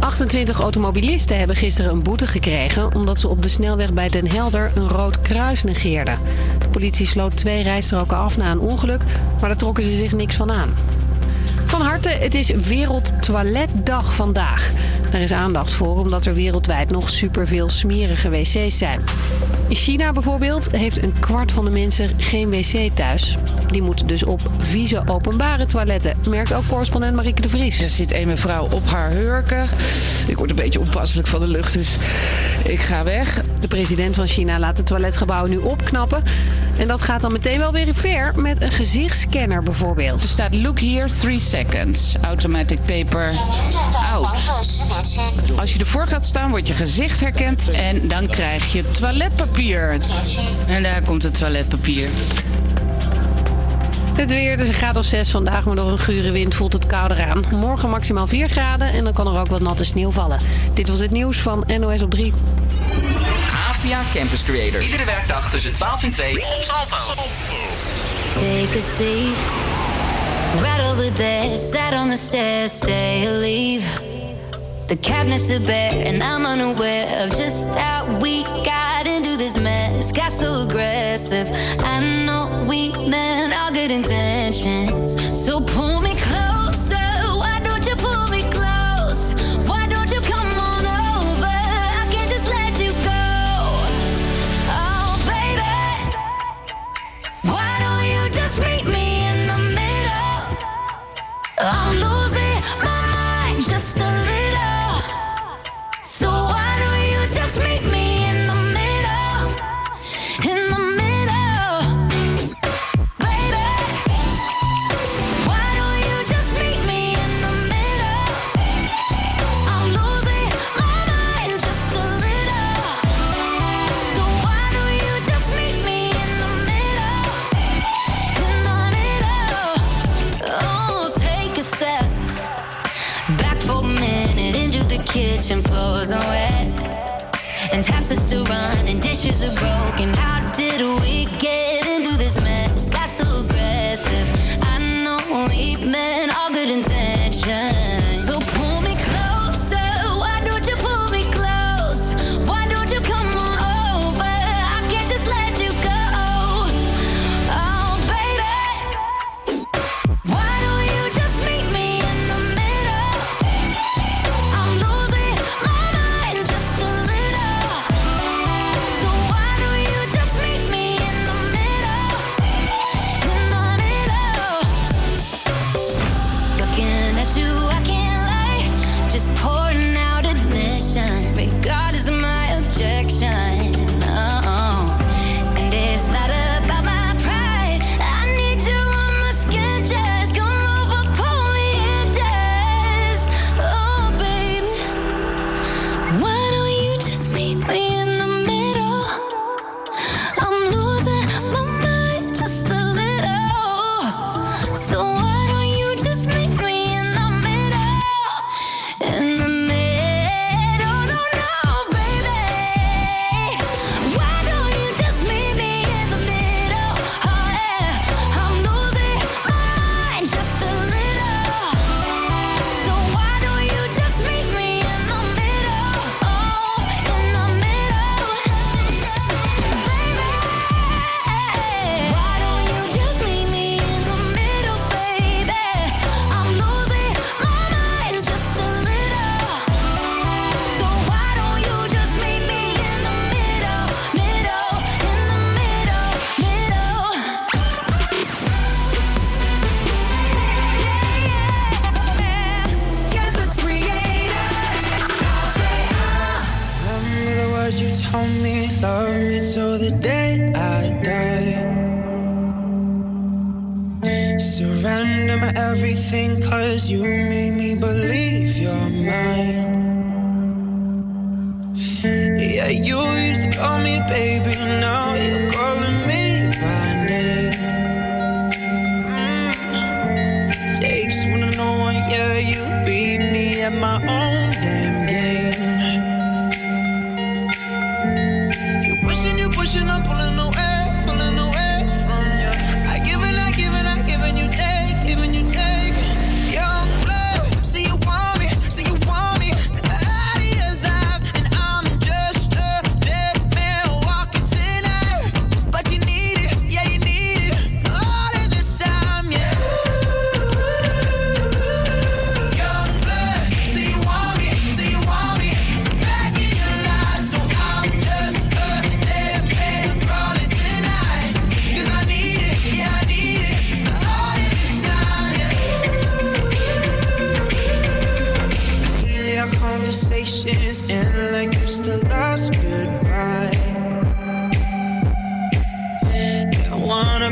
Speaker 20: 28 automobilisten hebben gisteren een boete gekregen... omdat ze op de snelweg bij Den Helder een rood kruis negeerden. De politie sloot twee rijstroken af na een ongeluk... maar daar trokken ze zich niks van aan. Van harte, het is Wereld Toiletdag vandaag. Daar is aandacht voor omdat er wereldwijd nog superveel smerige wc's zijn. In China bijvoorbeeld heeft een kwart van de mensen geen wc thuis. Die moeten dus op vieze openbare toiletten, merkt ook correspondent Marieke de Vries.
Speaker 23: Er zit een mevrouw op haar hurken. Ik word een beetje onpasselijk van de lucht, dus ik ga weg.
Speaker 20: De president van China laat het toiletgebouw nu opknappen. En dat gaat dan meteen wel weer ver met een gezichtsscanner bijvoorbeeld.
Speaker 23: Er staat look here, 3 seconds. Automatic paper out. Als je ervoor gaat staan, wordt je gezicht herkend en dan krijg je toiletpapier. En daar komt het toiletpapier.
Speaker 20: Het weer, het is een graad of 6 vandaag, maar door een gure wind voelt het kouder aan. Morgen maximaal 4 graden en dan kan er ook wat natte sneeuw vallen. Dit was het nieuws van NOS op 3.
Speaker 13: APA Campus Creators. Iedere werkdag tussen 12 en 2 op Salto.
Speaker 2: Take a seat. Right over there, sat on the stairs, stay or leave. The cabinets are bare, and I'm unaware of just how we got into this mess. Got so aggressive. I know we meant all good intentions. So pull me closer. I'm losing kitchen. Floors are wet and taps are still running. Dishes are broken. How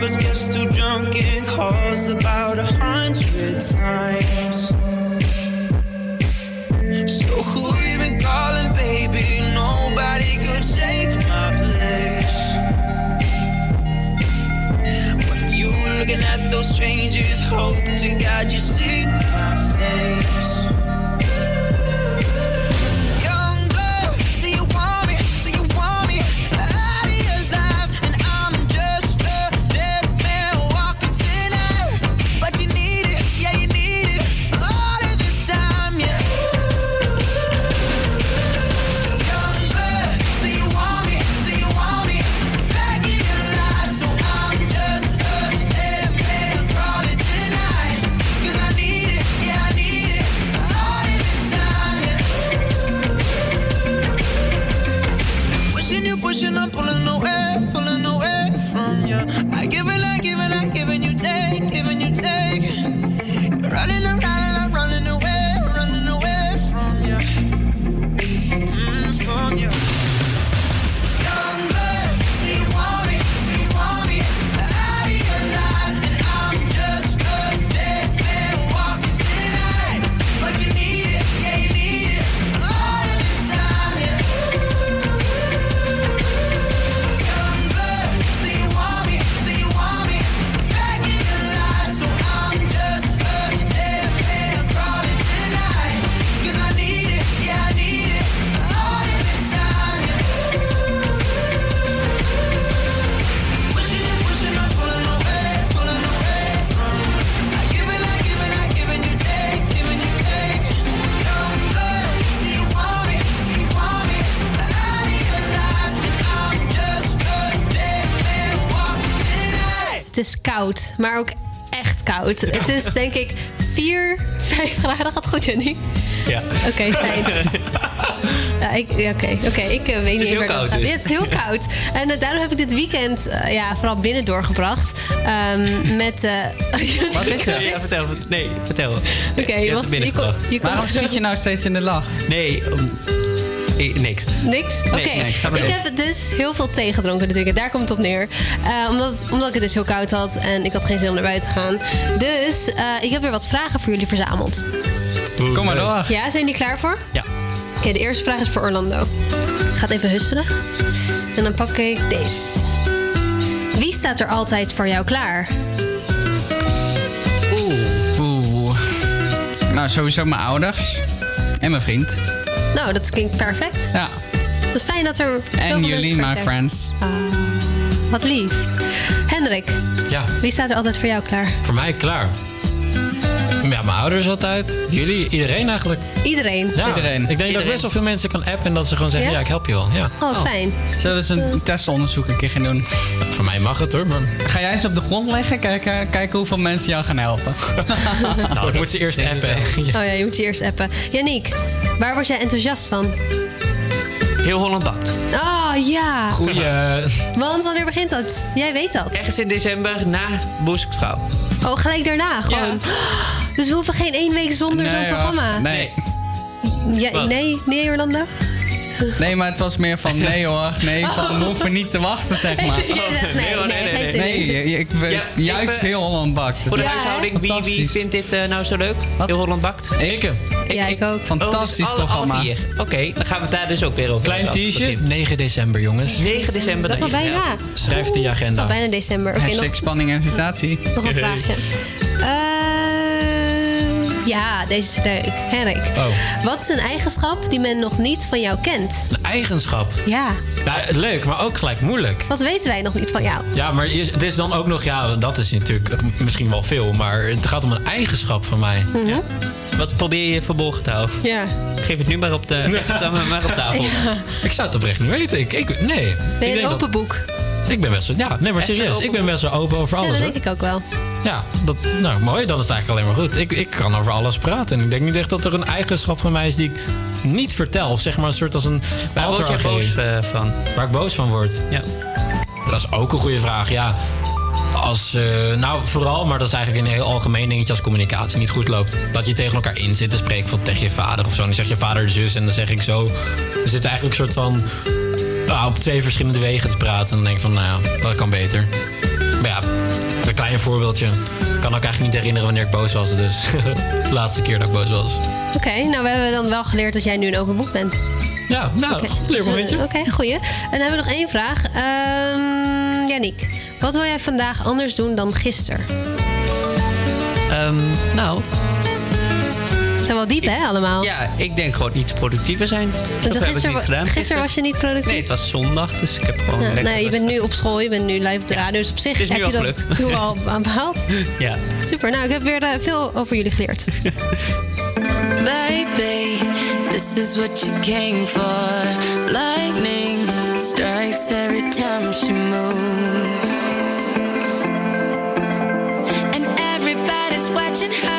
Speaker 10: us gets too drunk and calls about a hundred times. So who you been calling, baby? Nobody could take my place. When you looking at those strangers, hope to God you see my face.
Speaker 6: Het is denk ik 4, 5 graden. Dat gaat goed, Jenny.
Speaker 4: Ja.
Speaker 6: Oké, fijn. Ik, ja, Oké, oké. ik eh, weet niet
Speaker 4: is
Speaker 6: eens
Speaker 4: heel
Speaker 6: waar dat
Speaker 4: koud
Speaker 6: gaat.
Speaker 4: dus.
Speaker 6: Ja, het is heel koud. En eh, daarom heb ik dit weekend eh, ja, vooral binnen doorgebracht. Ehm, met... eh,
Speaker 5: Wat is er?
Speaker 4: Ja, vertel. Nee, vertel.
Speaker 6: Oké,
Speaker 4: Je
Speaker 6: je je kon-
Speaker 5: Waarom schiet je nou steeds in de lach?
Speaker 4: Nee, om- eh, niks.
Speaker 6: Niks? Oké.
Speaker 4: Nee, nee, ik
Speaker 6: heb dus heel veel thee gedronken dit weekend. Daar komt het op neer. Eh, omdat, omdat ik het dus heel koud had en ik had geen zin om naar buiten te gaan. Dus eh, ik heb weer wat vragen voor jullie verzameld.
Speaker 5: Kom maar door.
Speaker 6: Ja, zijn jullie klaar voor?
Speaker 4: Ja.
Speaker 6: Oké, de eerste vraag is voor Orlando. Ik ga het even husselen. En dan pak ik deze. Wie staat er altijd voor jou klaar?
Speaker 5: Oeh. Nou, sowieso mijn ouders. En mijn vriend.
Speaker 6: Dat klinkt perfect.
Speaker 5: Ja.
Speaker 6: Het is fijn dat er zoveel
Speaker 5: En jullie, my friends.
Speaker 6: Ah, wat lief. Hendrik,
Speaker 3: Ja,
Speaker 6: wie staat er altijd voor jou klaar?
Speaker 3: voor mij klaar. Ja, mijn ouders altijd. Jullie, iedereen eigenlijk.
Speaker 6: Iedereen.
Speaker 3: Ja,
Speaker 5: Iedereen.
Speaker 3: Ik denk dat ik best wel veel mensen kan appen en dat ze gewoon zeggen:
Speaker 6: Ja?
Speaker 3: ja, ik help je wel. Ja.
Speaker 6: Oh, fijn.
Speaker 5: Zullen we eens een testonderzoek een keer gaan doen?
Speaker 3: Mag het hoor, maar...
Speaker 5: Ga jij eens op de grond leggen? Kijken, kijken hoeveel mensen jou gaan helpen.
Speaker 3: nou, ik moet ze eerst appen.
Speaker 6: Oh ja, je moet je eerst appen. Yannick, waar word jij enthousiast van?
Speaker 4: Heel Holland bakt.
Speaker 6: Oh ja.
Speaker 3: Goeie.
Speaker 6: Want wanneer begint dat? Jij weet dat.
Speaker 4: Ergens in december na Boeskvrouw.
Speaker 6: Oh, gelijk daarna gewoon. Dus we hoeven geen één week zonder zo'n
Speaker 5: Nee,
Speaker 6: programma.
Speaker 5: Nee.
Speaker 6: Ja, nee, nee, Orlando?
Speaker 5: Nee, maar het was meer van nee hoor. Nee, van we hoeven niet te wachten, zeg maar.
Speaker 6: Nee,
Speaker 4: hoor,
Speaker 6: nee,
Speaker 4: nee, nee,
Speaker 5: Nee, ik ben
Speaker 4: Ja,
Speaker 5: juist
Speaker 4: even-
Speaker 5: heel Holland bakt.
Speaker 4: Voor de huishouding, wie, wie vindt dit eh, nou zo leuk? Heel Holland Bakt?
Speaker 5: Ik.
Speaker 6: Ja, ik ook.
Speaker 5: Fantastisch
Speaker 4: Oh, dus alle-
Speaker 5: programma.
Speaker 4: Oké, dan gaan we het daar dus ook weer over
Speaker 3: Klein
Speaker 4: begint.
Speaker 3: 9 december jongens.
Speaker 4: 9 december.
Speaker 6: Dat is al bijna.
Speaker 3: Schrijf het in je
Speaker 6: Het is al
Speaker 3: agenda.
Speaker 6: bijna december. Oké, nog,
Speaker 5: spanning en sensatie.
Speaker 6: nog een vraagje. Eh, ja, deze is leuk. Henrik.
Speaker 3: Oh,
Speaker 6: Wat is een eigenschap die men nog niet van jou kent?
Speaker 3: een eigenschap.
Speaker 6: Ja,
Speaker 3: Ja, leuk, maar ook gelijk moeilijk.
Speaker 6: wat weten wij nog niet van jou?
Speaker 3: Ja, maar het is dan ook nog, ja, dat is natuurlijk misschien wel veel, maar het gaat om een eigenschap van mij.
Speaker 6: Mhm.
Speaker 4: Wat probeer je verborgen te houden?
Speaker 6: Ja.
Speaker 4: Geef het nu maar op, de, maar op tafel.
Speaker 6: Ja.
Speaker 3: Ik zou het oprecht niet weten. Ik, ik, nee.
Speaker 6: Ben
Speaker 3: Ik
Speaker 6: je
Speaker 3: denk
Speaker 6: een
Speaker 3: dat-
Speaker 6: open boek?
Speaker 3: ik ben best zo, ja, nee, maar serieus. Ik ben best wel open over
Speaker 6: Ja,
Speaker 3: alles.
Speaker 6: dat
Speaker 3: hoor.
Speaker 6: denk ik ook wel.
Speaker 3: Ja, dat, nou mooi, dan is het eigenlijk alleen maar goed. Ik, ik kan over alles praten. En ik denk niet echt dat er een eigenschap van mij is die ik niet vertel. Of zeg maar een soort als een
Speaker 4: Waar word je boos eh, van?
Speaker 3: Waar ik boos van word?
Speaker 4: Ja.
Speaker 3: Dat is ook een goede vraag, ja. Als, eh, nou, vooral, maar dat is eigenlijk een heel algemeen dingetje als communicatie niet goed loopt. Dat je tegen elkaar in zit te spreken, bijvoorbeeld tegen je vader of zo. En dan zeg je vader de zus en dan zeg ik zo. We zitten eigenlijk een soort van ah, op twee verschillende wegen te praten. En dan denk ik van, nou ja, dat kan beter. Maar ja, een klein voorbeeldje. Ik kan ook eigenlijk niet herinneren wanneer ik boos was. Dus de laatste keer dat ik boos was.
Speaker 6: Oké, nou we hebben dan wel geleerd dat jij nu een open boek bent.
Speaker 3: Ja, nou,
Speaker 6: Oké,
Speaker 3: leermomentje.
Speaker 6: dus, eh, Oké, goeie. En dan hebben we nog één vraag. Ehm Yannick, wat wil jij vandaag anders doen dan gisteren?
Speaker 4: Ehm, nou,
Speaker 6: Het zijn wel diep, hè, allemaal?
Speaker 4: ja, ik denk gewoon iets productiever zijn. Dat heb ik
Speaker 6: gisteren,
Speaker 4: niet gedaan.
Speaker 6: gisteren was je niet productief?
Speaker 4: Nee, het was zondag, dus ik heb gewoon
Speaker 6: Ja,
Speaker 4: lekker
Speaker 6: nee, je bent nu op school, je bent nu live op de radio. Dus op zich heb je dat
Speaker 4: gelukt.
Speaker 6: doel al aan behaald.
Speaker 4: Ja.
Speaker 6: Super, nou ik heb weer eh, veel over jullie geleerd.
Speaker 14: Baby, this is what you came for. Lightning strikes every time she moves. And everybody's watching her,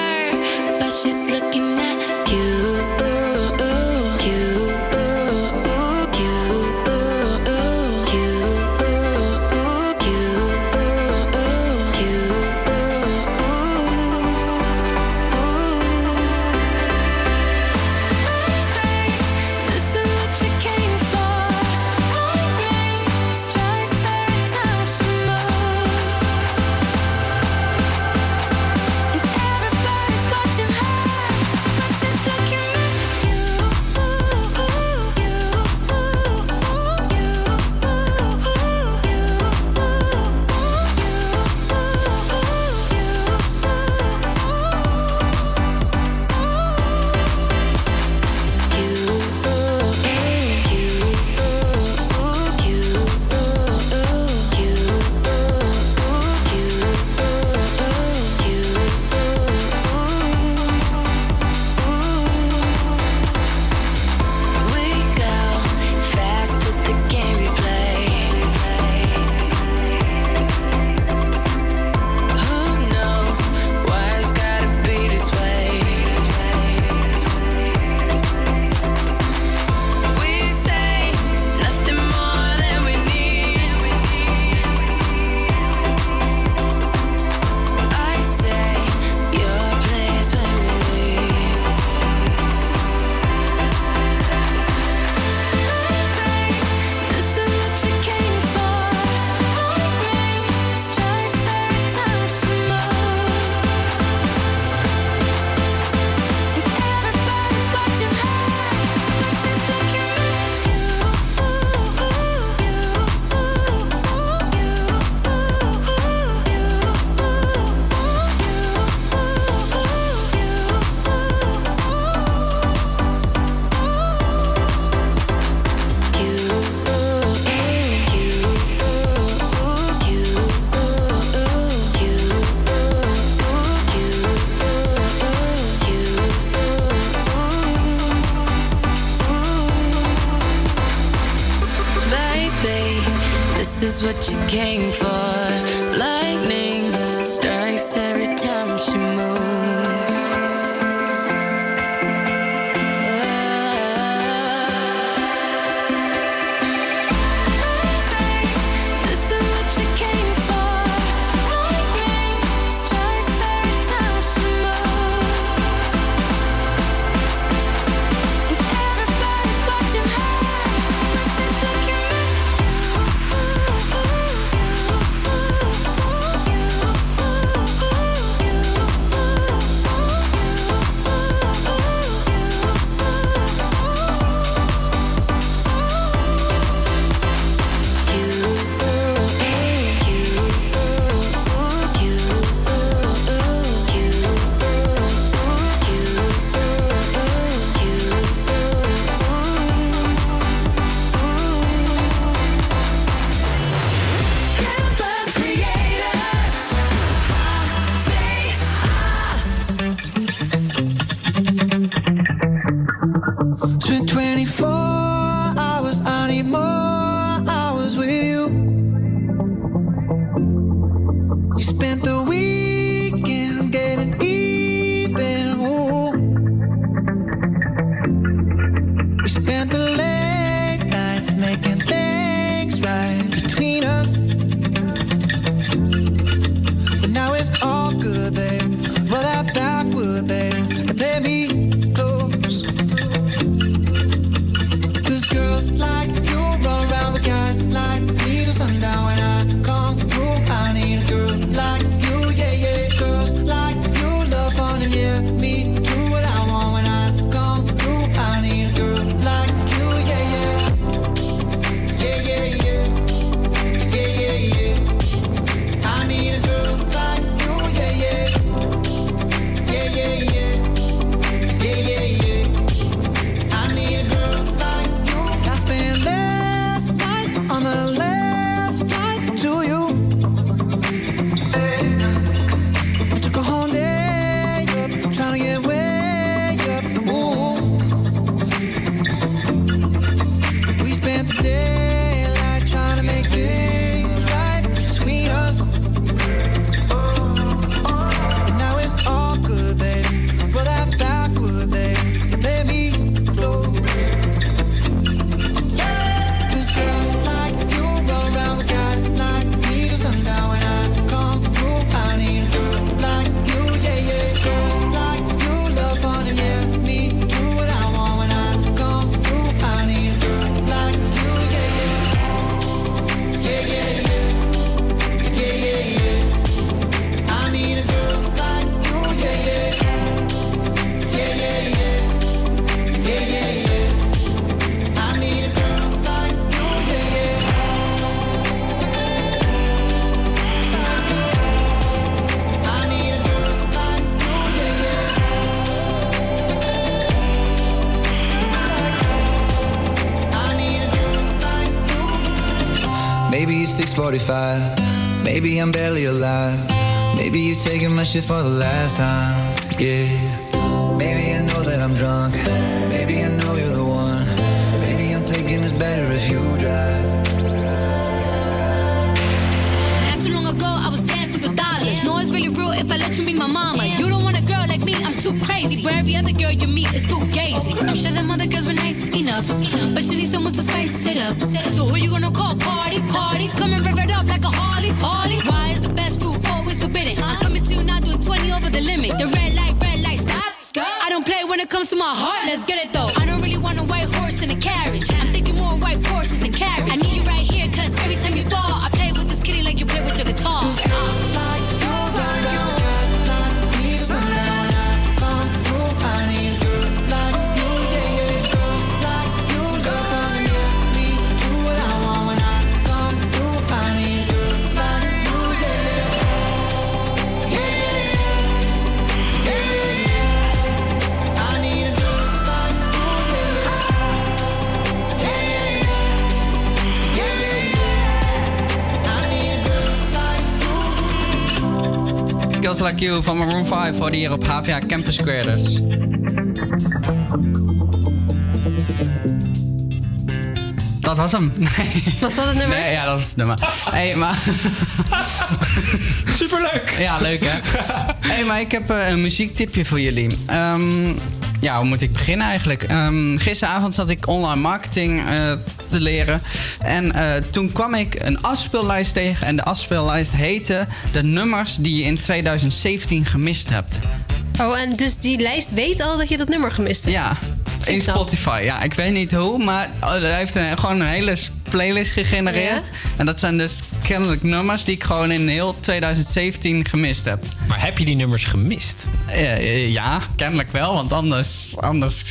Speaker 24: 6:45. Maybe I'm barely alive. Maybe you're taking my shit for the last time. Yeah. You
Speaker 5: van Maroon 5 hoorde hier op HVA Campus Creators. Dat was hem. Nee.
Speaker 6: Was dat het nummer?
Speaker 5: Nee, ja, dat was het nummer. hey, maar...
Speaker 3: Superleuk!
Speaker 5: Ja, leuk hè? hey, maar ik heb eh, een muziektipje voor jullie. Ehm, ja, hoe moet ik beginnen eigenlijk? Ehm, gisteravond zat ik online marketing eh, te leren. En eh, toen kwam ik een afspeellijst tegen. En de afspeellijst heette de nummers die je in 2017 gemist hebt.
Speaker 6: Oh, en dus die lijst weet al dat je dat nummer gemist hebt?
Speaker 5: Ja, in. Spotify. Ja, ik weet niet hoe, maar oh, hij heeft een, gewoon een hele playlist gegenereerd. En dat zijn dus kennelijk nummers die ik gewoon in heel 2017 gemist heb.
Speaker 3: Maar heb je die nummers gemist?
Speaker 5: Eh, eh, ja, kennelijk wel, want anders, anders,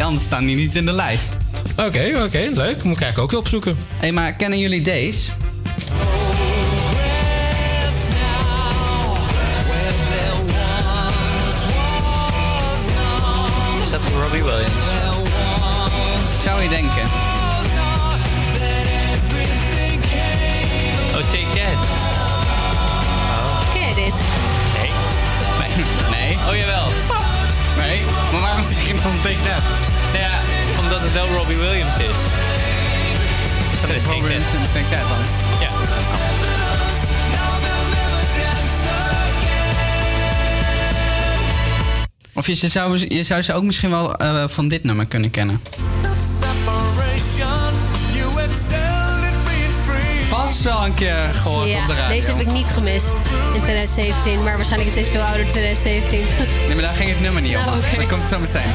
Speaker 5: anders staan die niet in de lijst.
Speaker 3: Oké, oké, leuk. Moet ik eigenlijk ook opzoeken.
Speaker 5: Hé, hey, maar kennen jullie deze? Dan Take That?
Speaker 4: Nou ja, omdat het wel Robbie Williams is. Dus dat is
Speaker 5: Robbie. Williams en Take That dan?
Speaker 4: Ja.
Speaker 5: Of je zou, je zou ze ook misschien wel eh, van dit nummer kunnen kennen. Vast wel een keer gehoord op de
Speaker 6: Ja,
Speaker 5: radio.
Speaker 6: deze heb ik niet gemist in 2017. Maar waarschijnlijk is deze veel ouder 2017.
Speaker 5: Nee, maar daar ging het nummer niet om.
Speaker 6: Oh, oké.
Speaker 5: Dat komt zo meteen.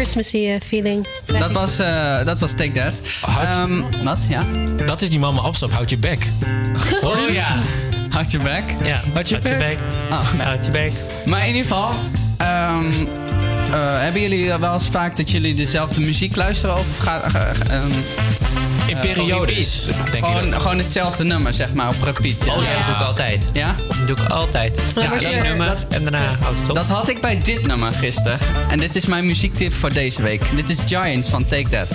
Speaker 6: Christmassy eh, feeling.
Speaker 5: Dat was, eh, dat was Take That. Ehm, wat? Ja?
Speaker 3: Dat is die mama opstap. Houd je bek. Hoor je?
Speaker 4: Oh ja.
Speaker 5: Houd je bek?
Speaker 4: Ja,
Speaker 3: Houd je bek.
Speaker 5: Nee.
Speaker 4: Houd je bek.
Speaker 5: Maar in ieder geval, ehm, eh, hebben jullie wel eens vaak dat jullie dezelfde muziek luisteren? Of ga, eh, ehm,
Speaker 3: In
Speaker 5: eh,
Speaker 3: periodes, denk
Speaker 5: gewoon,
Speaker 3: dat?
Speaker 5: gewoon hetzelfde nummer, zeg maar, op repeat.
Speaker 4: Oh ja, dat doe ik altijd.
Speaker 5: Ja?
Speaker 4: Dat doe ik altijd. Ja, één nummer
Speaker 5: dat-
Speaker 4: en daarna houdt het op.
Speaker 5: Dat had ik bij dit nummer gisteren. En dit is mijn muziektip voor deze week. Dit is Giants van Take That.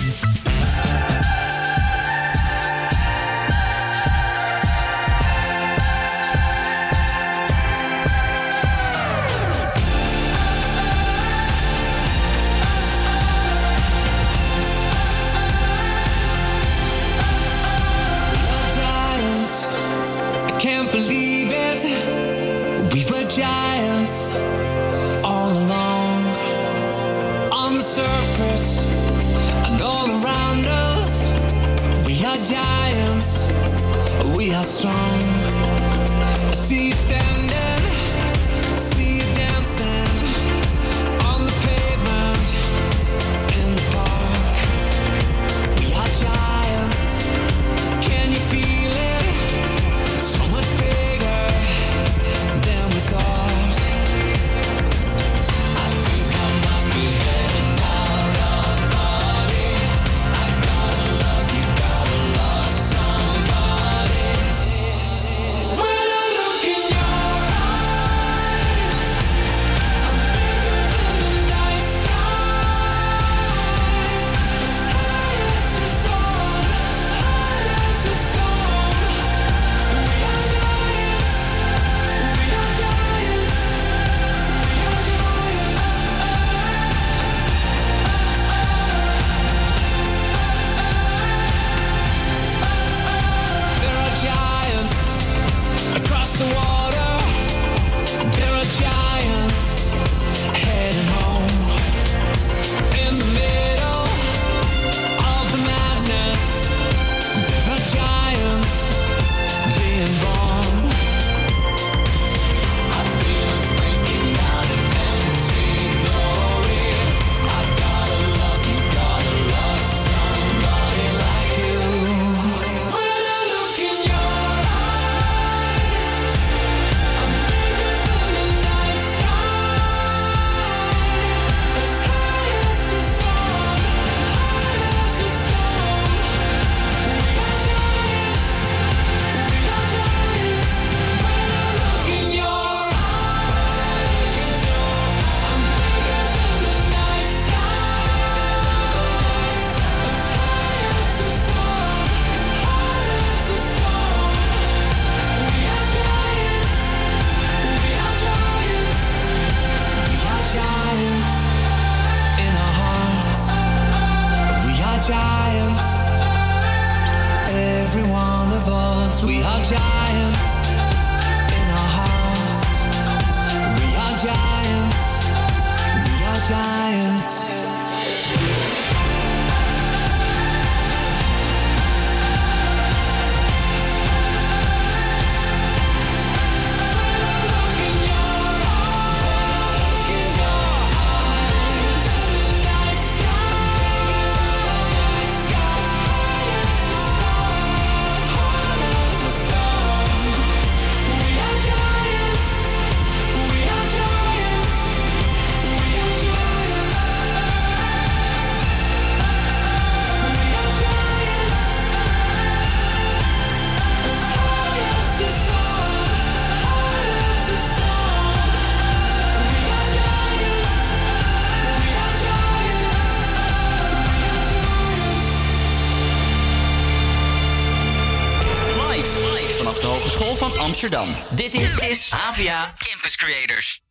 Speaker 13: Dit is, is Campus Creators.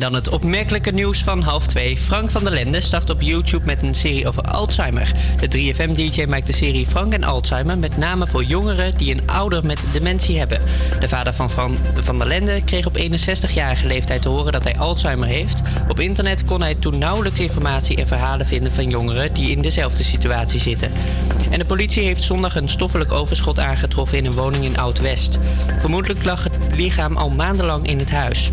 Speaker 4: Dan het opmerkelijke nieuws van half twee. Frank van der Lende start op YouTube met een serie over Alzheimer. De 3FM-DJ maakt de serie Frank en Alzheimer... met name voor jongeren die een ouder met dementie hebben. De vader van Van, van der Lende kreeg op 61-jarige leeftijd te horen dat hij Alzheimer heeft. Op internet kon hij toen nauwelijks informatie en verhalen vinden... van jongeren die in dezelfde situatie zitten. En de politie heeft zondag een stoffelijk overschot aangetroffen... in een woning in Oud-West. Vermoedelijk lag het lichaam al maandenlang in het huis.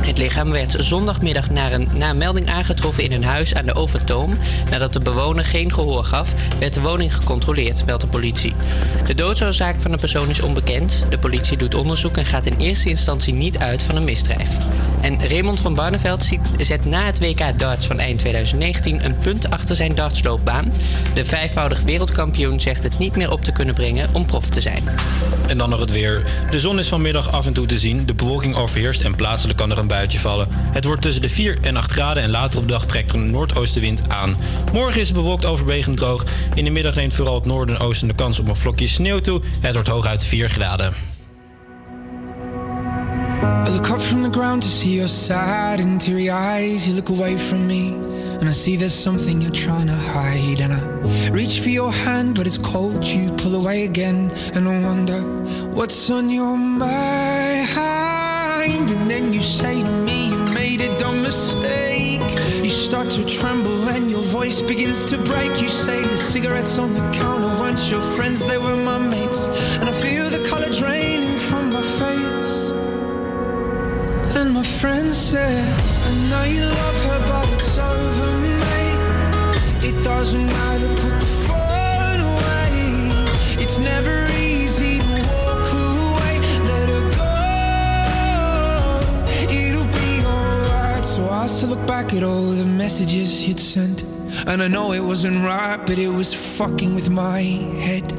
Speaker 4: Het lichaam werd zondagmiddag na een, na een melding aangetroffen in een huis aan de Overtoom. Nadat de bewoner geen gehoor gaf, werd de woning gecontroleerd, meldt de politie. De doodsoorzaak van de persoon is onbekend. De politie doet onderzoek en gaat in eerste instantie niet uit van een misdrijf. En Raymond van Barneveld zet na het WK darts van eind 2019 een punt achter zijn dartsloopbaan. De vijfvoudig wereldkampioen zegt het niet meer op te kunnen brengen om prof te zijn.
Speaker 3: En dan nog het weer. De zon is vanmiddag af en toe te zien. De bewolking overheerst en plaatselijk kan er een buitje vallen. Het wordt tussen de 4 en 8 graden en later op de dag trekt er een noordoostenwind aan. Morgen is het bewolkt overwegend droog. In de middag neemt vooral het noorden en oosten de kans op een vlokje sneeuw toe. Het wordt hooguit 4 graden.
Speaker 25: I look up from the ground to see your sad and teary eyes. You look away from me, and I see there's something you're trying to hide. And I reach for your hand, but it's cold. You pull away again, and I wonder what's on your mind. And then you say to me, you made made a dumb mistake. You start to tremble and your voice begins to break. You say the cigarettes on the counter weren't your friends, they were my mates. And I feel the color draining from my face. And my friend said, I know you love her, but it's over, mate. It doesn't matter, put the phone away. It's never Still look back at all the messages you'd sent. And I know it wasn't right, but it was fucking with my head.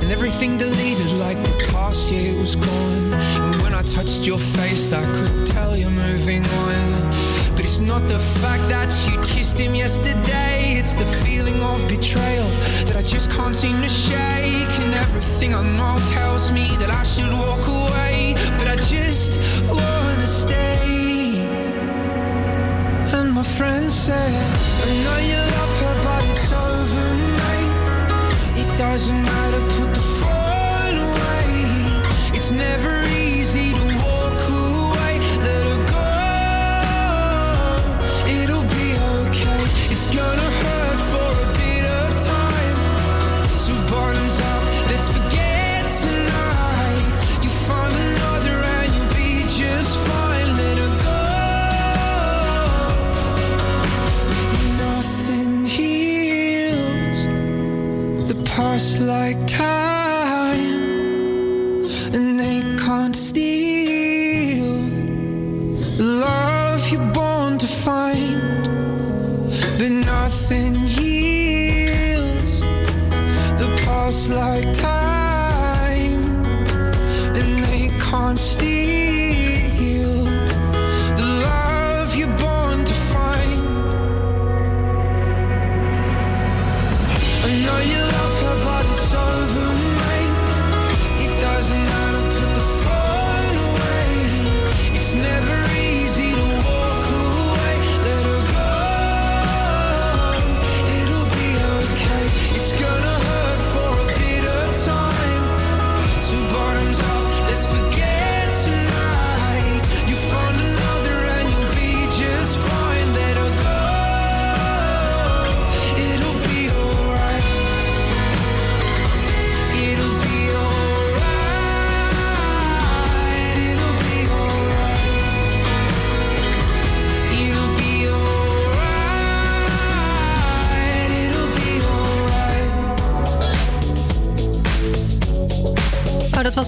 Speaker 25: And everything deleted like the past year was gone. And when I touched your face, I could tell you're moving on. But it's not the fact that you kissed him yesterday, it's the feeling of betrayal that I just can't seem to shake. And everything I know tells me that I should walk away, but I just wanna stay. Friend said, I know you love her, but it's over, mate. It doesn't matter, put the phone away. It's never the past like time,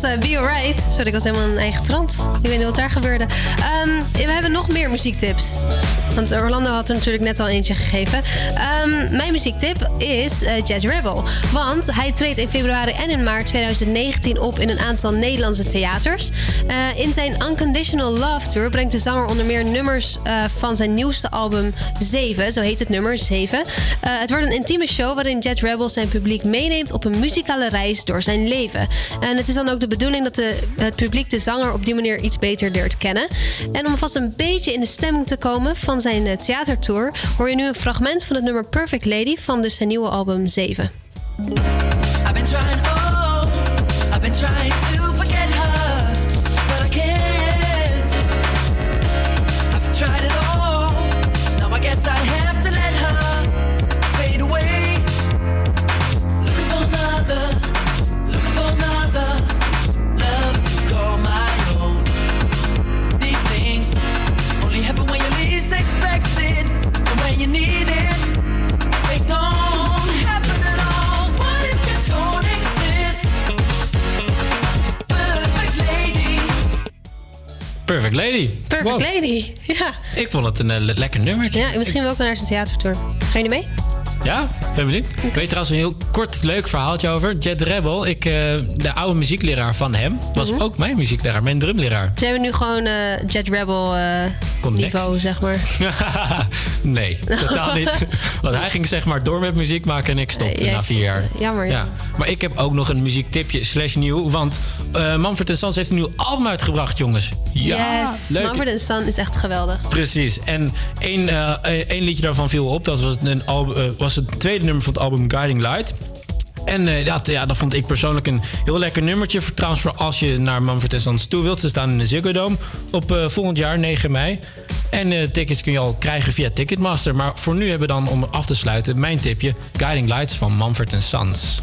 Speaker 6: uh, Be Alright. Sorry, ik was helemaal in eigen trant. Ik weet niet wat daar gebeurde. Ehm, we hebben nog meer muziektips. Want Orlando had er natuurlijk net al eentje gegeven. Ehm, mijn muziektip is eh, Jazz Rebel. Want hij treedt in februari en in maart 2019 op in een aantal Nederlandse theaters. Eh, in zijn Unconditional Love Tour brengt de zanger onder meer nummers eh, van zijn nieuwste album 7. Zo heet het nummer 7. Eh, het wordt een intieme show waarin Jet Rebel zijn publiek meeneemt op een muzikale reis door zijn leven. En het is dan ook de bedoeling dat de, het publiek de zanger op die manier iets beter leert kennen. En om vast een beetje in de stemming te komen van zijn eh, theatertour, hoor je nu een fragment van het nummer Perfect Lady van dus zijn nieuwe album 7.
Speaker 10: Perfect Lady.
Speaker 3: Perfect Wow.
Speaker 6: Lady, ja.
Speaker 3: Ik vond het een eh, le- lekker nummertje.
Speaker 6: Ja, misschien wel ook naar zijn theatertour. Ga je mee?
Speaker 3: Ja, ben benieuwd. Ik weet trouwens een heel kort leuk verhaaltje over. Jet Rebel, ik, eh, de oude muziekleraar van hem, was
Speaker 6: Mhm.
Speaker 3: ook mijn muziekleraar, mijn drumleraar.
Speaker 6: Ze hebben nu gewoon eh, Jet Rebel eh, niveau, zeg maar.
Speaker 3: nee, totaal niet. Want hij ging zeg maar door met muziek maken en ik stopte na vier jaar.
Speaker 6: Jammer,
Speaker 3: Ja. Maar ik heb ook nog een muziektipje slash nieuw. Want Manfred Sons heeft een nieuw album uitgebracht, jongens. Ja,
Speaker 6: yes,
Speaker 3: leuk.
Speaker 6: Mumford Son is echt geweldig.
Speaker 3: Precies. En één, één liedje daarvan viel op. Dat was, een album, was het tweede nummer van het album Guiding Light. En eh, dat, ja, dat vond ik persoonlijk een heel lekker nummertje. Voor, trouwens, voor als je naar Manfred Sons toe wilt. Ze staan in de Ziggo Dome op eh, volgend jaar, 9 mei.
Speaker 26: En uh, tickets kun je al krijgen via Ticketmaster. Maar voor nu hebben we dan, om af te sluiten, mijn tipje... Guiding Lights van Manfred Sons.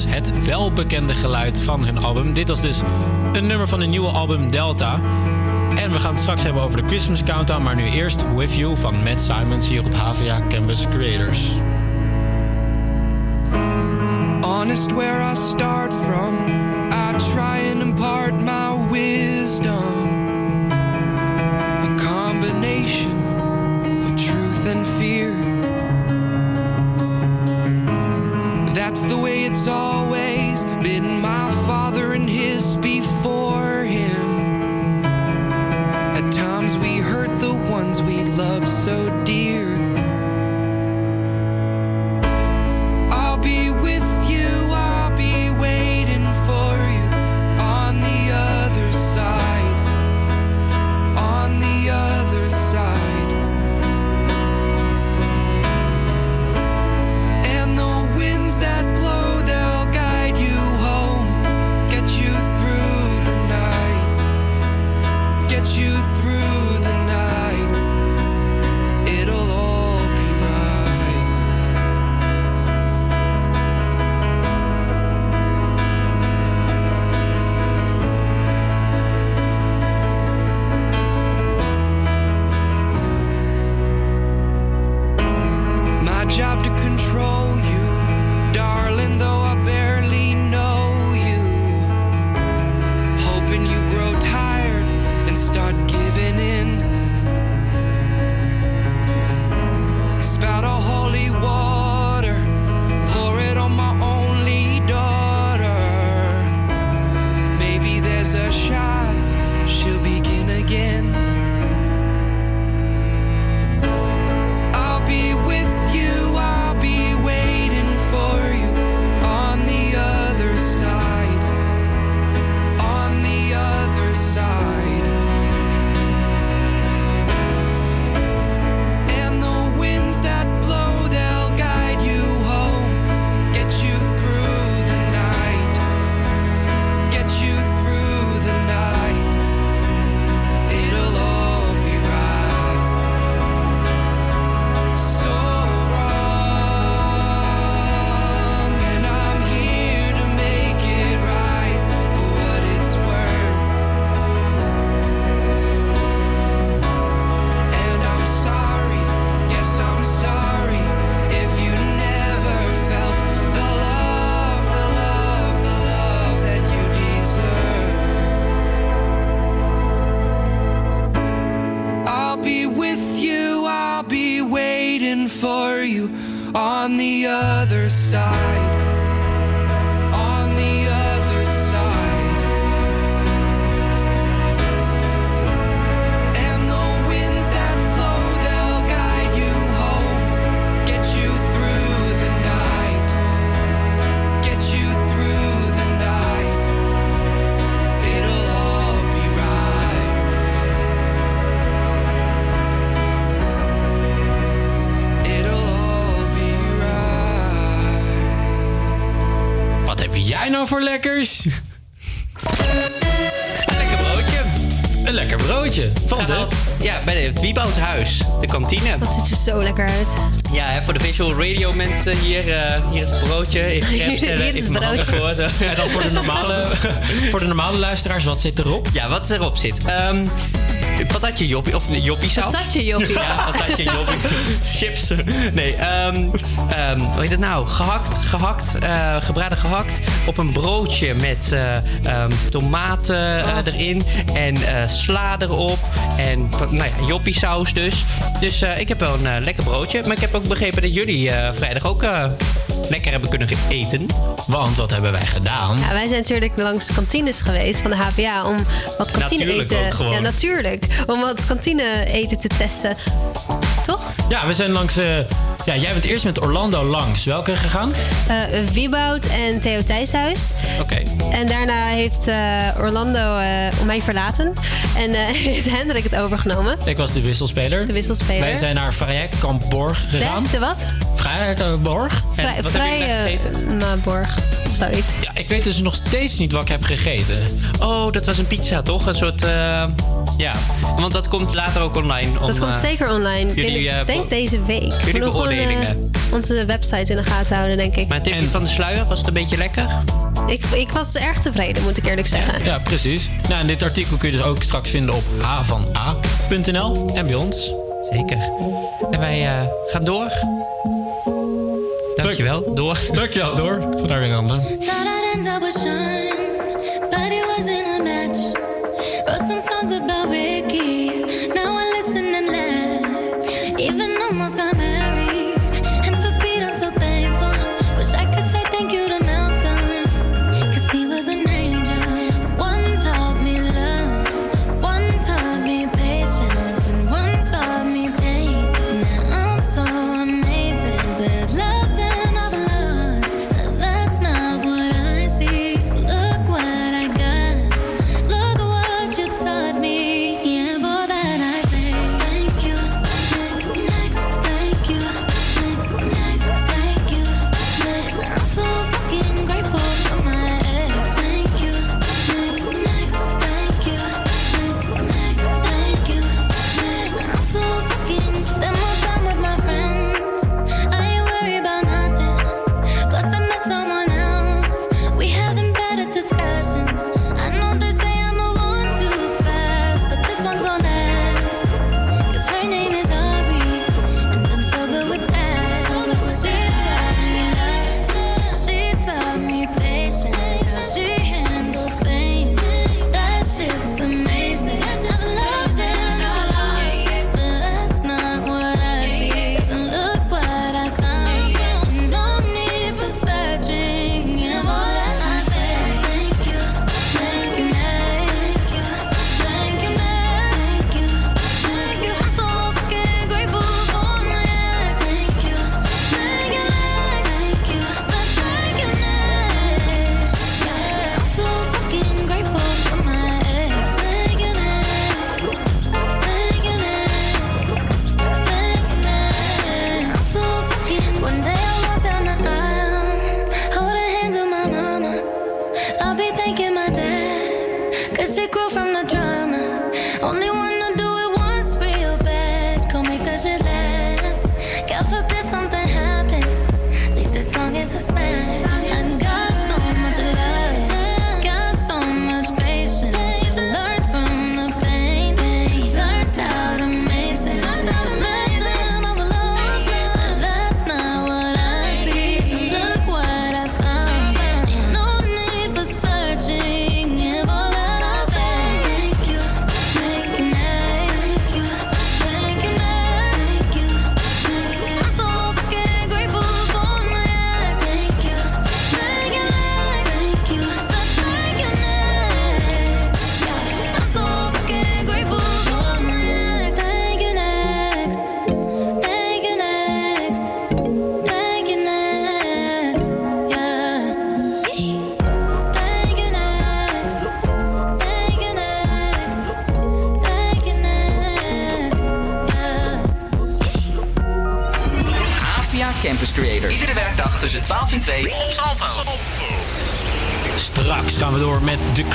Speaker 26: het welbekende geluid van hun album. Dit was dus een nummer van hun nieuwe album Delta. En we gaan het straks hebben over de Christmas Countdown, maar nu eerst With You van Matt Simons hier op Havia Canvas Creators.
Speaker 25: Honest where I start from, I try
Speaker 4: hier, eh, hier is het broodje. Ik
Speaker 6: is het broodje.
Speaker 4: voor. Zo.
Speaker 2: En dan voor de normale, voor de normale luisteraars, wat zit erop?
Speaker 4: Ja, wat erop zit. Ehm patatje joppie, of joppie saus.
Speaker 6: Patatje joppie.
Speaker 4: Ja, patatje joppie. Chips. Nee, ehm ehm, hoe heet het nou? Gehakt, gehakt, eh, gebraden gehakt op een broodje met eh, ehm, tomaten eh, erin en eh, sla erop en nou ja, joppie saus dus. Dus eh, ik heb wel een lekker broodje, maar ik heb ook begrepen dat jullie eh, vrijdag ook eh, lekker hebben kunnen eten.
Speaker 2: Want wat hebben wij gedaan?
Speaker 6: Ja, wij zijn natuurlijk langs de kantines geweest van de HVA om wat kantine
Speaker 2: Natuurlijk
Speaker 6: eten. Ja, natuurlijk. Om wat kantine eten te testen. Toch?
Speaker 2: Ja, we zijn langs... eh, ja, jij bent eerst met Orlando langs. Welke gegaan?
Speaker 6: Eh Wieboud en Theo Thijshuis.
Speaker 4: Oké.
Speaker 6: En daarna heeft eh, Orlando eh, mij verlaten. En eh, heeft Hendrik het overgenomen.
Speaker 2: Ik was de wisselspeler.
Speaker 6: De wisselspeler.
Speaker 2: Wij zijn naar Vrije Kampborg gegaan.
Speaker 6: De, de wat?
Speaker 2: Vrije Kampborg?
Speaker 6: Vrij, vrije Zoiets.
Speaker 2: Ja, ik weet dus nog steeds niet wat ik heb gegeten.
Speaker 4: Oh, dat was een pizza toch? Een soort, eh, ja. Want dat komt later ook online. Om,
Speaker 6: Dat komt
Speaker 4: eh,
Speaker 6: zeker online.
Speaker 4: jullie,
Speaker 6: Binnen,
Speaker 4: eh,
Speaker 6: ik denk deze week. We
Speaker 4: jullie
Speaker 6: gewoon, eh,
Speaker 4: beoordelingen.
Speaker 6: onze website in de gaten houden, denk ik.
Speaker 4: Maar tipje van de sluier, was het een beetje lekker?
Speaker 6: Ik, ik was erg tevreden, moet ik eerlijk zeggen.
Speaker 2: Ja, precies. Nou, en dit artikel kun je dus ook straks vinden op havana.nl en bij ons.
Speaker 4: Zeker. En wij eh, gaan door. Dankjewel, door.
Speaker 2: Dankjewel, door. Vandaar weer een ander.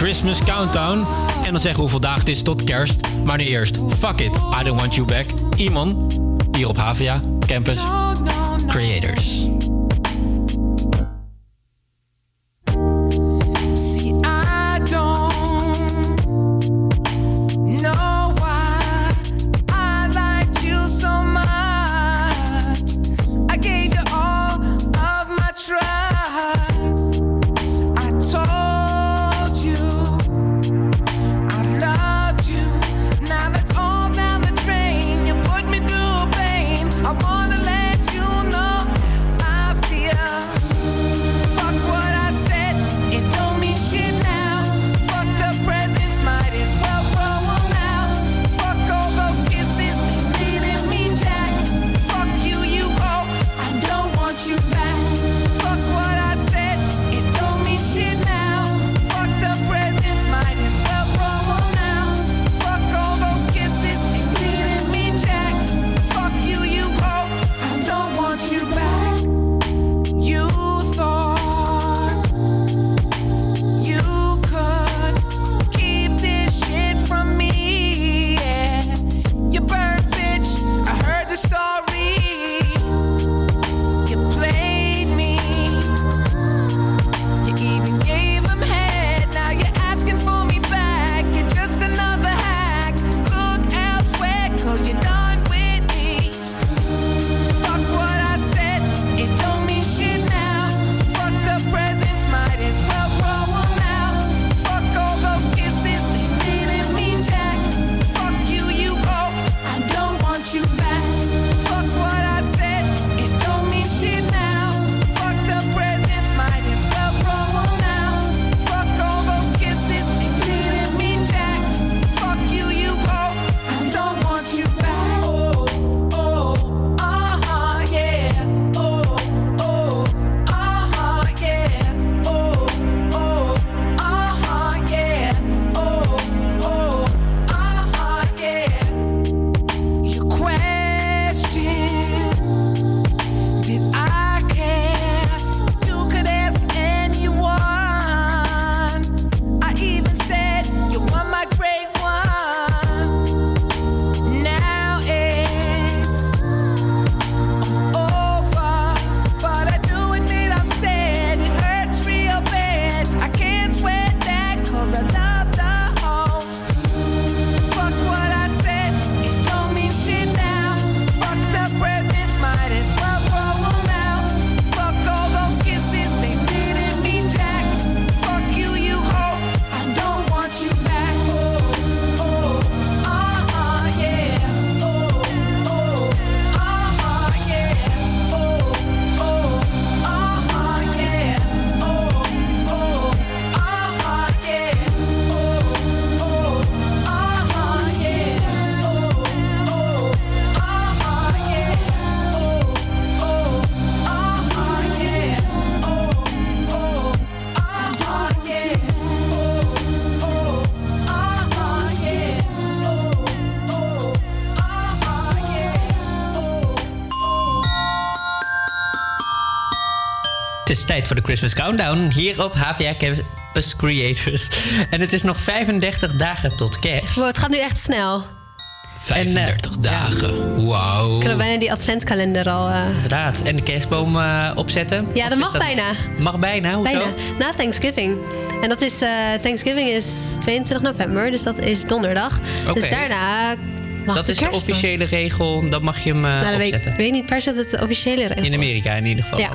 Speaker 27: Christmas Countdown. En dan zeggen hoeveel dagen het is tot kerst. Maar nu eerst, fuck it, I don't want you back. Iman, hier op HVA Campus Creators.
Speaker 4: Tijd voor de Christmas Countdown hier op HVA Campus Creators. En het is nog 35 dagen tot kerst.
Speaker 6: Wow, het gaat nu echt snel.
Speaker 27: 35 dagen. Wauw.
Speaker 6: We kunnen bijna die adventkalender al... eh,
Speaker 4: Inderdaad. En de kerstboom eh, opzetten.
Speaker 6: Ja, dat mag
Speaker 4: is
Speaker 6: bijna.
Speaker 4: Mag bijna, hoezo?
Speaker 6: Bijna. Na Thanksgiving. En dat is... eh, Thanksgiving is 22 november, dus dat is donderdag.
Speaker 4: Oké.
Speaker 6: Dus daarna mag
Speaker 4: dat
Speaker 6: de
Speaker 4: is de officiële regel. Dan mag je hem eh,
Speaker 6: Nou, dat weet,
Speaker 4: opzetten.
Speaker 6: ik weet niet per se dat het de officiële regel
Speaker 4: In Amerika in ieder geval.
Speaker 6: Ja.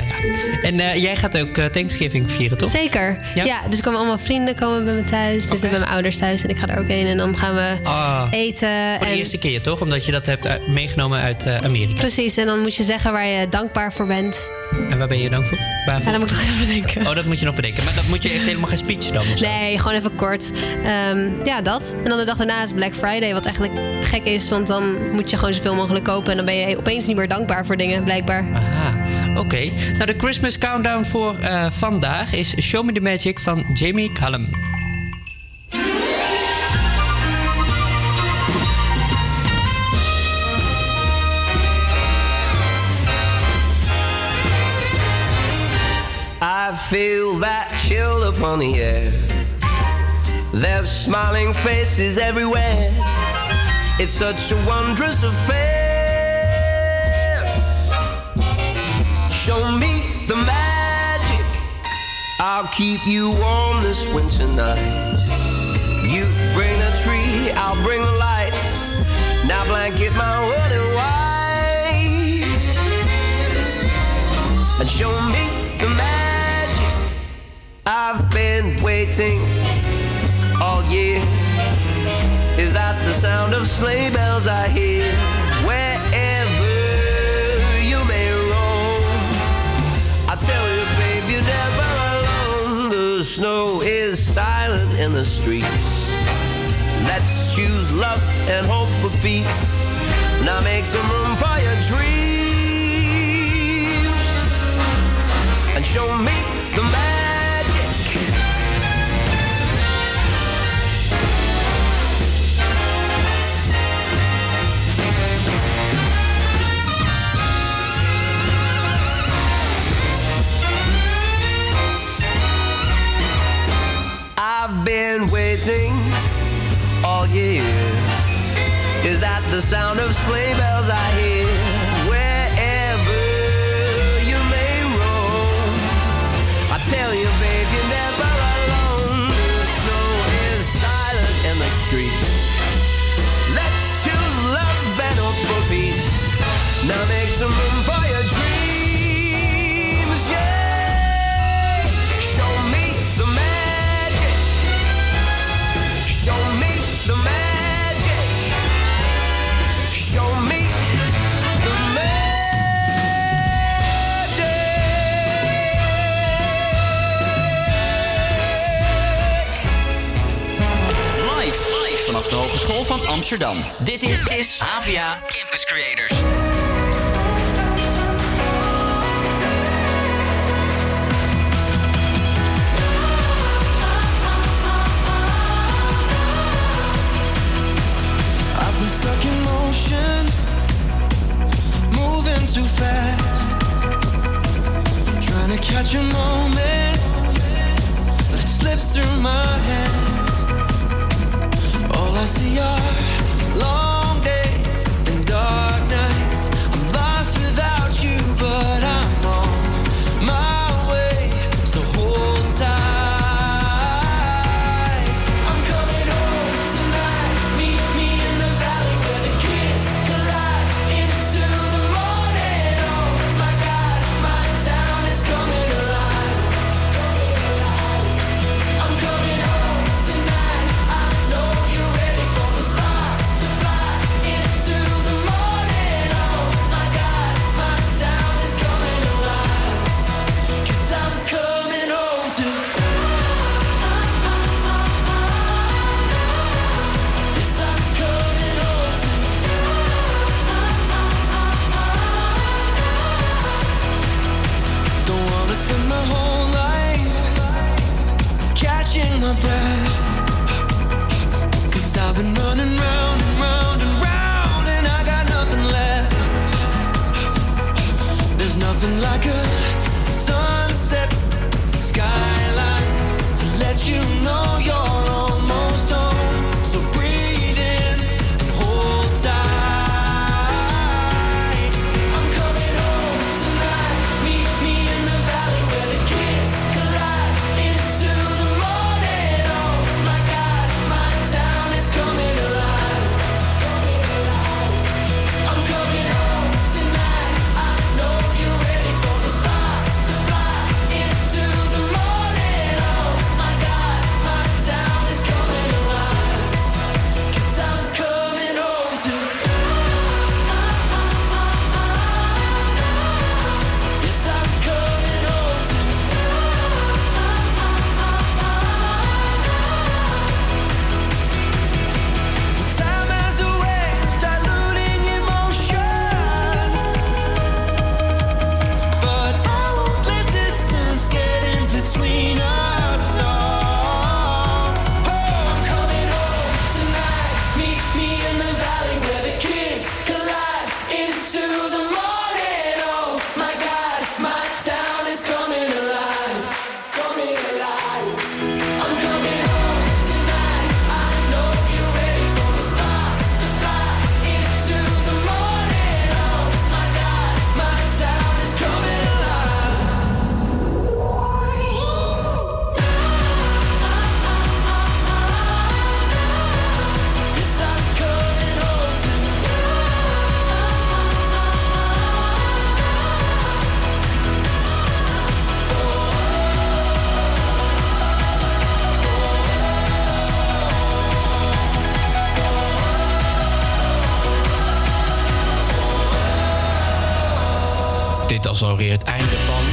Speaker 4: Nou ja. En eh, jij gaat ook eh, Thanksgiving vieren, toch?
Speaker 6: Zeker.
Speaker 4: Ja?
Speaker 6: Ja? dus er komen allemaal vrienden komen bij me thuis. Dus bij mijn ouders thuis en ik ga er ook heen. En dan gaan we
Speaker 4: Ah.
Speaker 6: eten.
Speaker 4: Voor de
Speaker 6: en
Speaker 4: eerste keer, toch? Omdat je dat hebt meegenomen uit eh, Amerika.
Speaker 6: Precies, en dan moet je zeggen waar je dankbaar voor bent.
Speaker 4: En waar ben je dan voor? Waarvoor?
Speaker 6: Ja, dan moet ik nog even denken.
Speaker 4: Oh, dat moet je nog bedenken. Maar dat moet je echt helemaal geen speech dan? of zo?
Speaker 6: Nee, gewoon even kort. Ehm, ja, dat. En dan de dag daarna is Black Friday, wat eigenlijk gek is. Want dan moet je gewoon zoveel mogelijk kopen. En dan ben je opeens niet meer dankbaar voor dingen, blijkbaar.
Speaker 4: Aha, Oké. Okay. Nou, de Christmas Countdown voor uh, vandaag is Show Me The Magic van Jamie Callum.
Speaker 28: I feel that chill upon the air. There's smiling faces everywhere. It's such a wondrous affair. Show me the magic. I'll keep you warm this winter night. You bring a tree, I'll bring the lights. Now blanket my world in white. And show me the magic. I've been waiting all year. Is that the sound of sleigh bells I hear? snow is silent in the streets. Let's choose love and hope for peace. Now make some room for your dreams. And show me the man. the sound of sleigh bells I hear.
Speaker 13: van Amsterdam. Dit is, is Campus Creators.
Speaker 25: I've been stuck in motion, moving too fast. I'm trying to catch a moment, but it slips through my hands. see your
Speaker 3: was alweer het einde van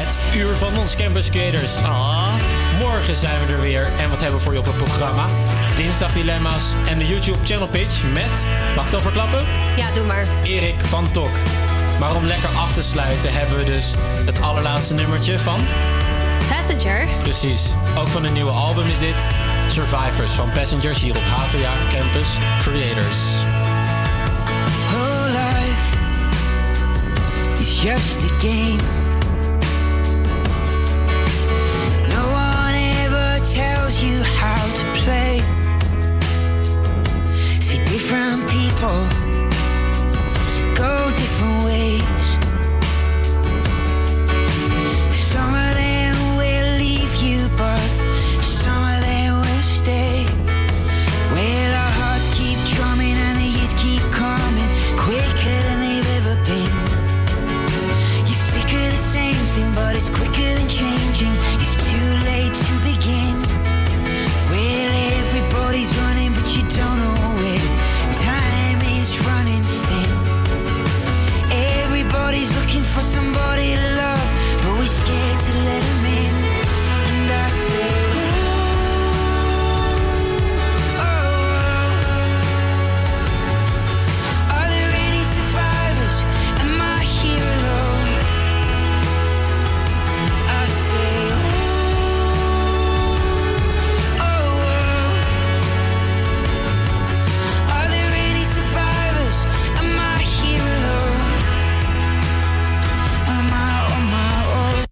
Speaker 3: het uur van ons Campus Skaters. Morgen zijn we er weer en wat hebben we voor je op het programma? Dinsdag Dilemma's en de YouTube channel page met, mag ik al verklappen?
Speaker 6: Ja, doe maar.
Speaker 3: Erik van Tok. Maar om lekker af te sluiten hebben we dus het allerlaatste nummertje van...
Speaker 6: Passenger.
Speaker 3: Precies. Ook van een nieuwe album is dit. Survivors van Passengers hier op HVA Campus Creators.
Speaker 25: just a game.
Speaker 29: No one ever tells you how to play. See different people go different ways. watching.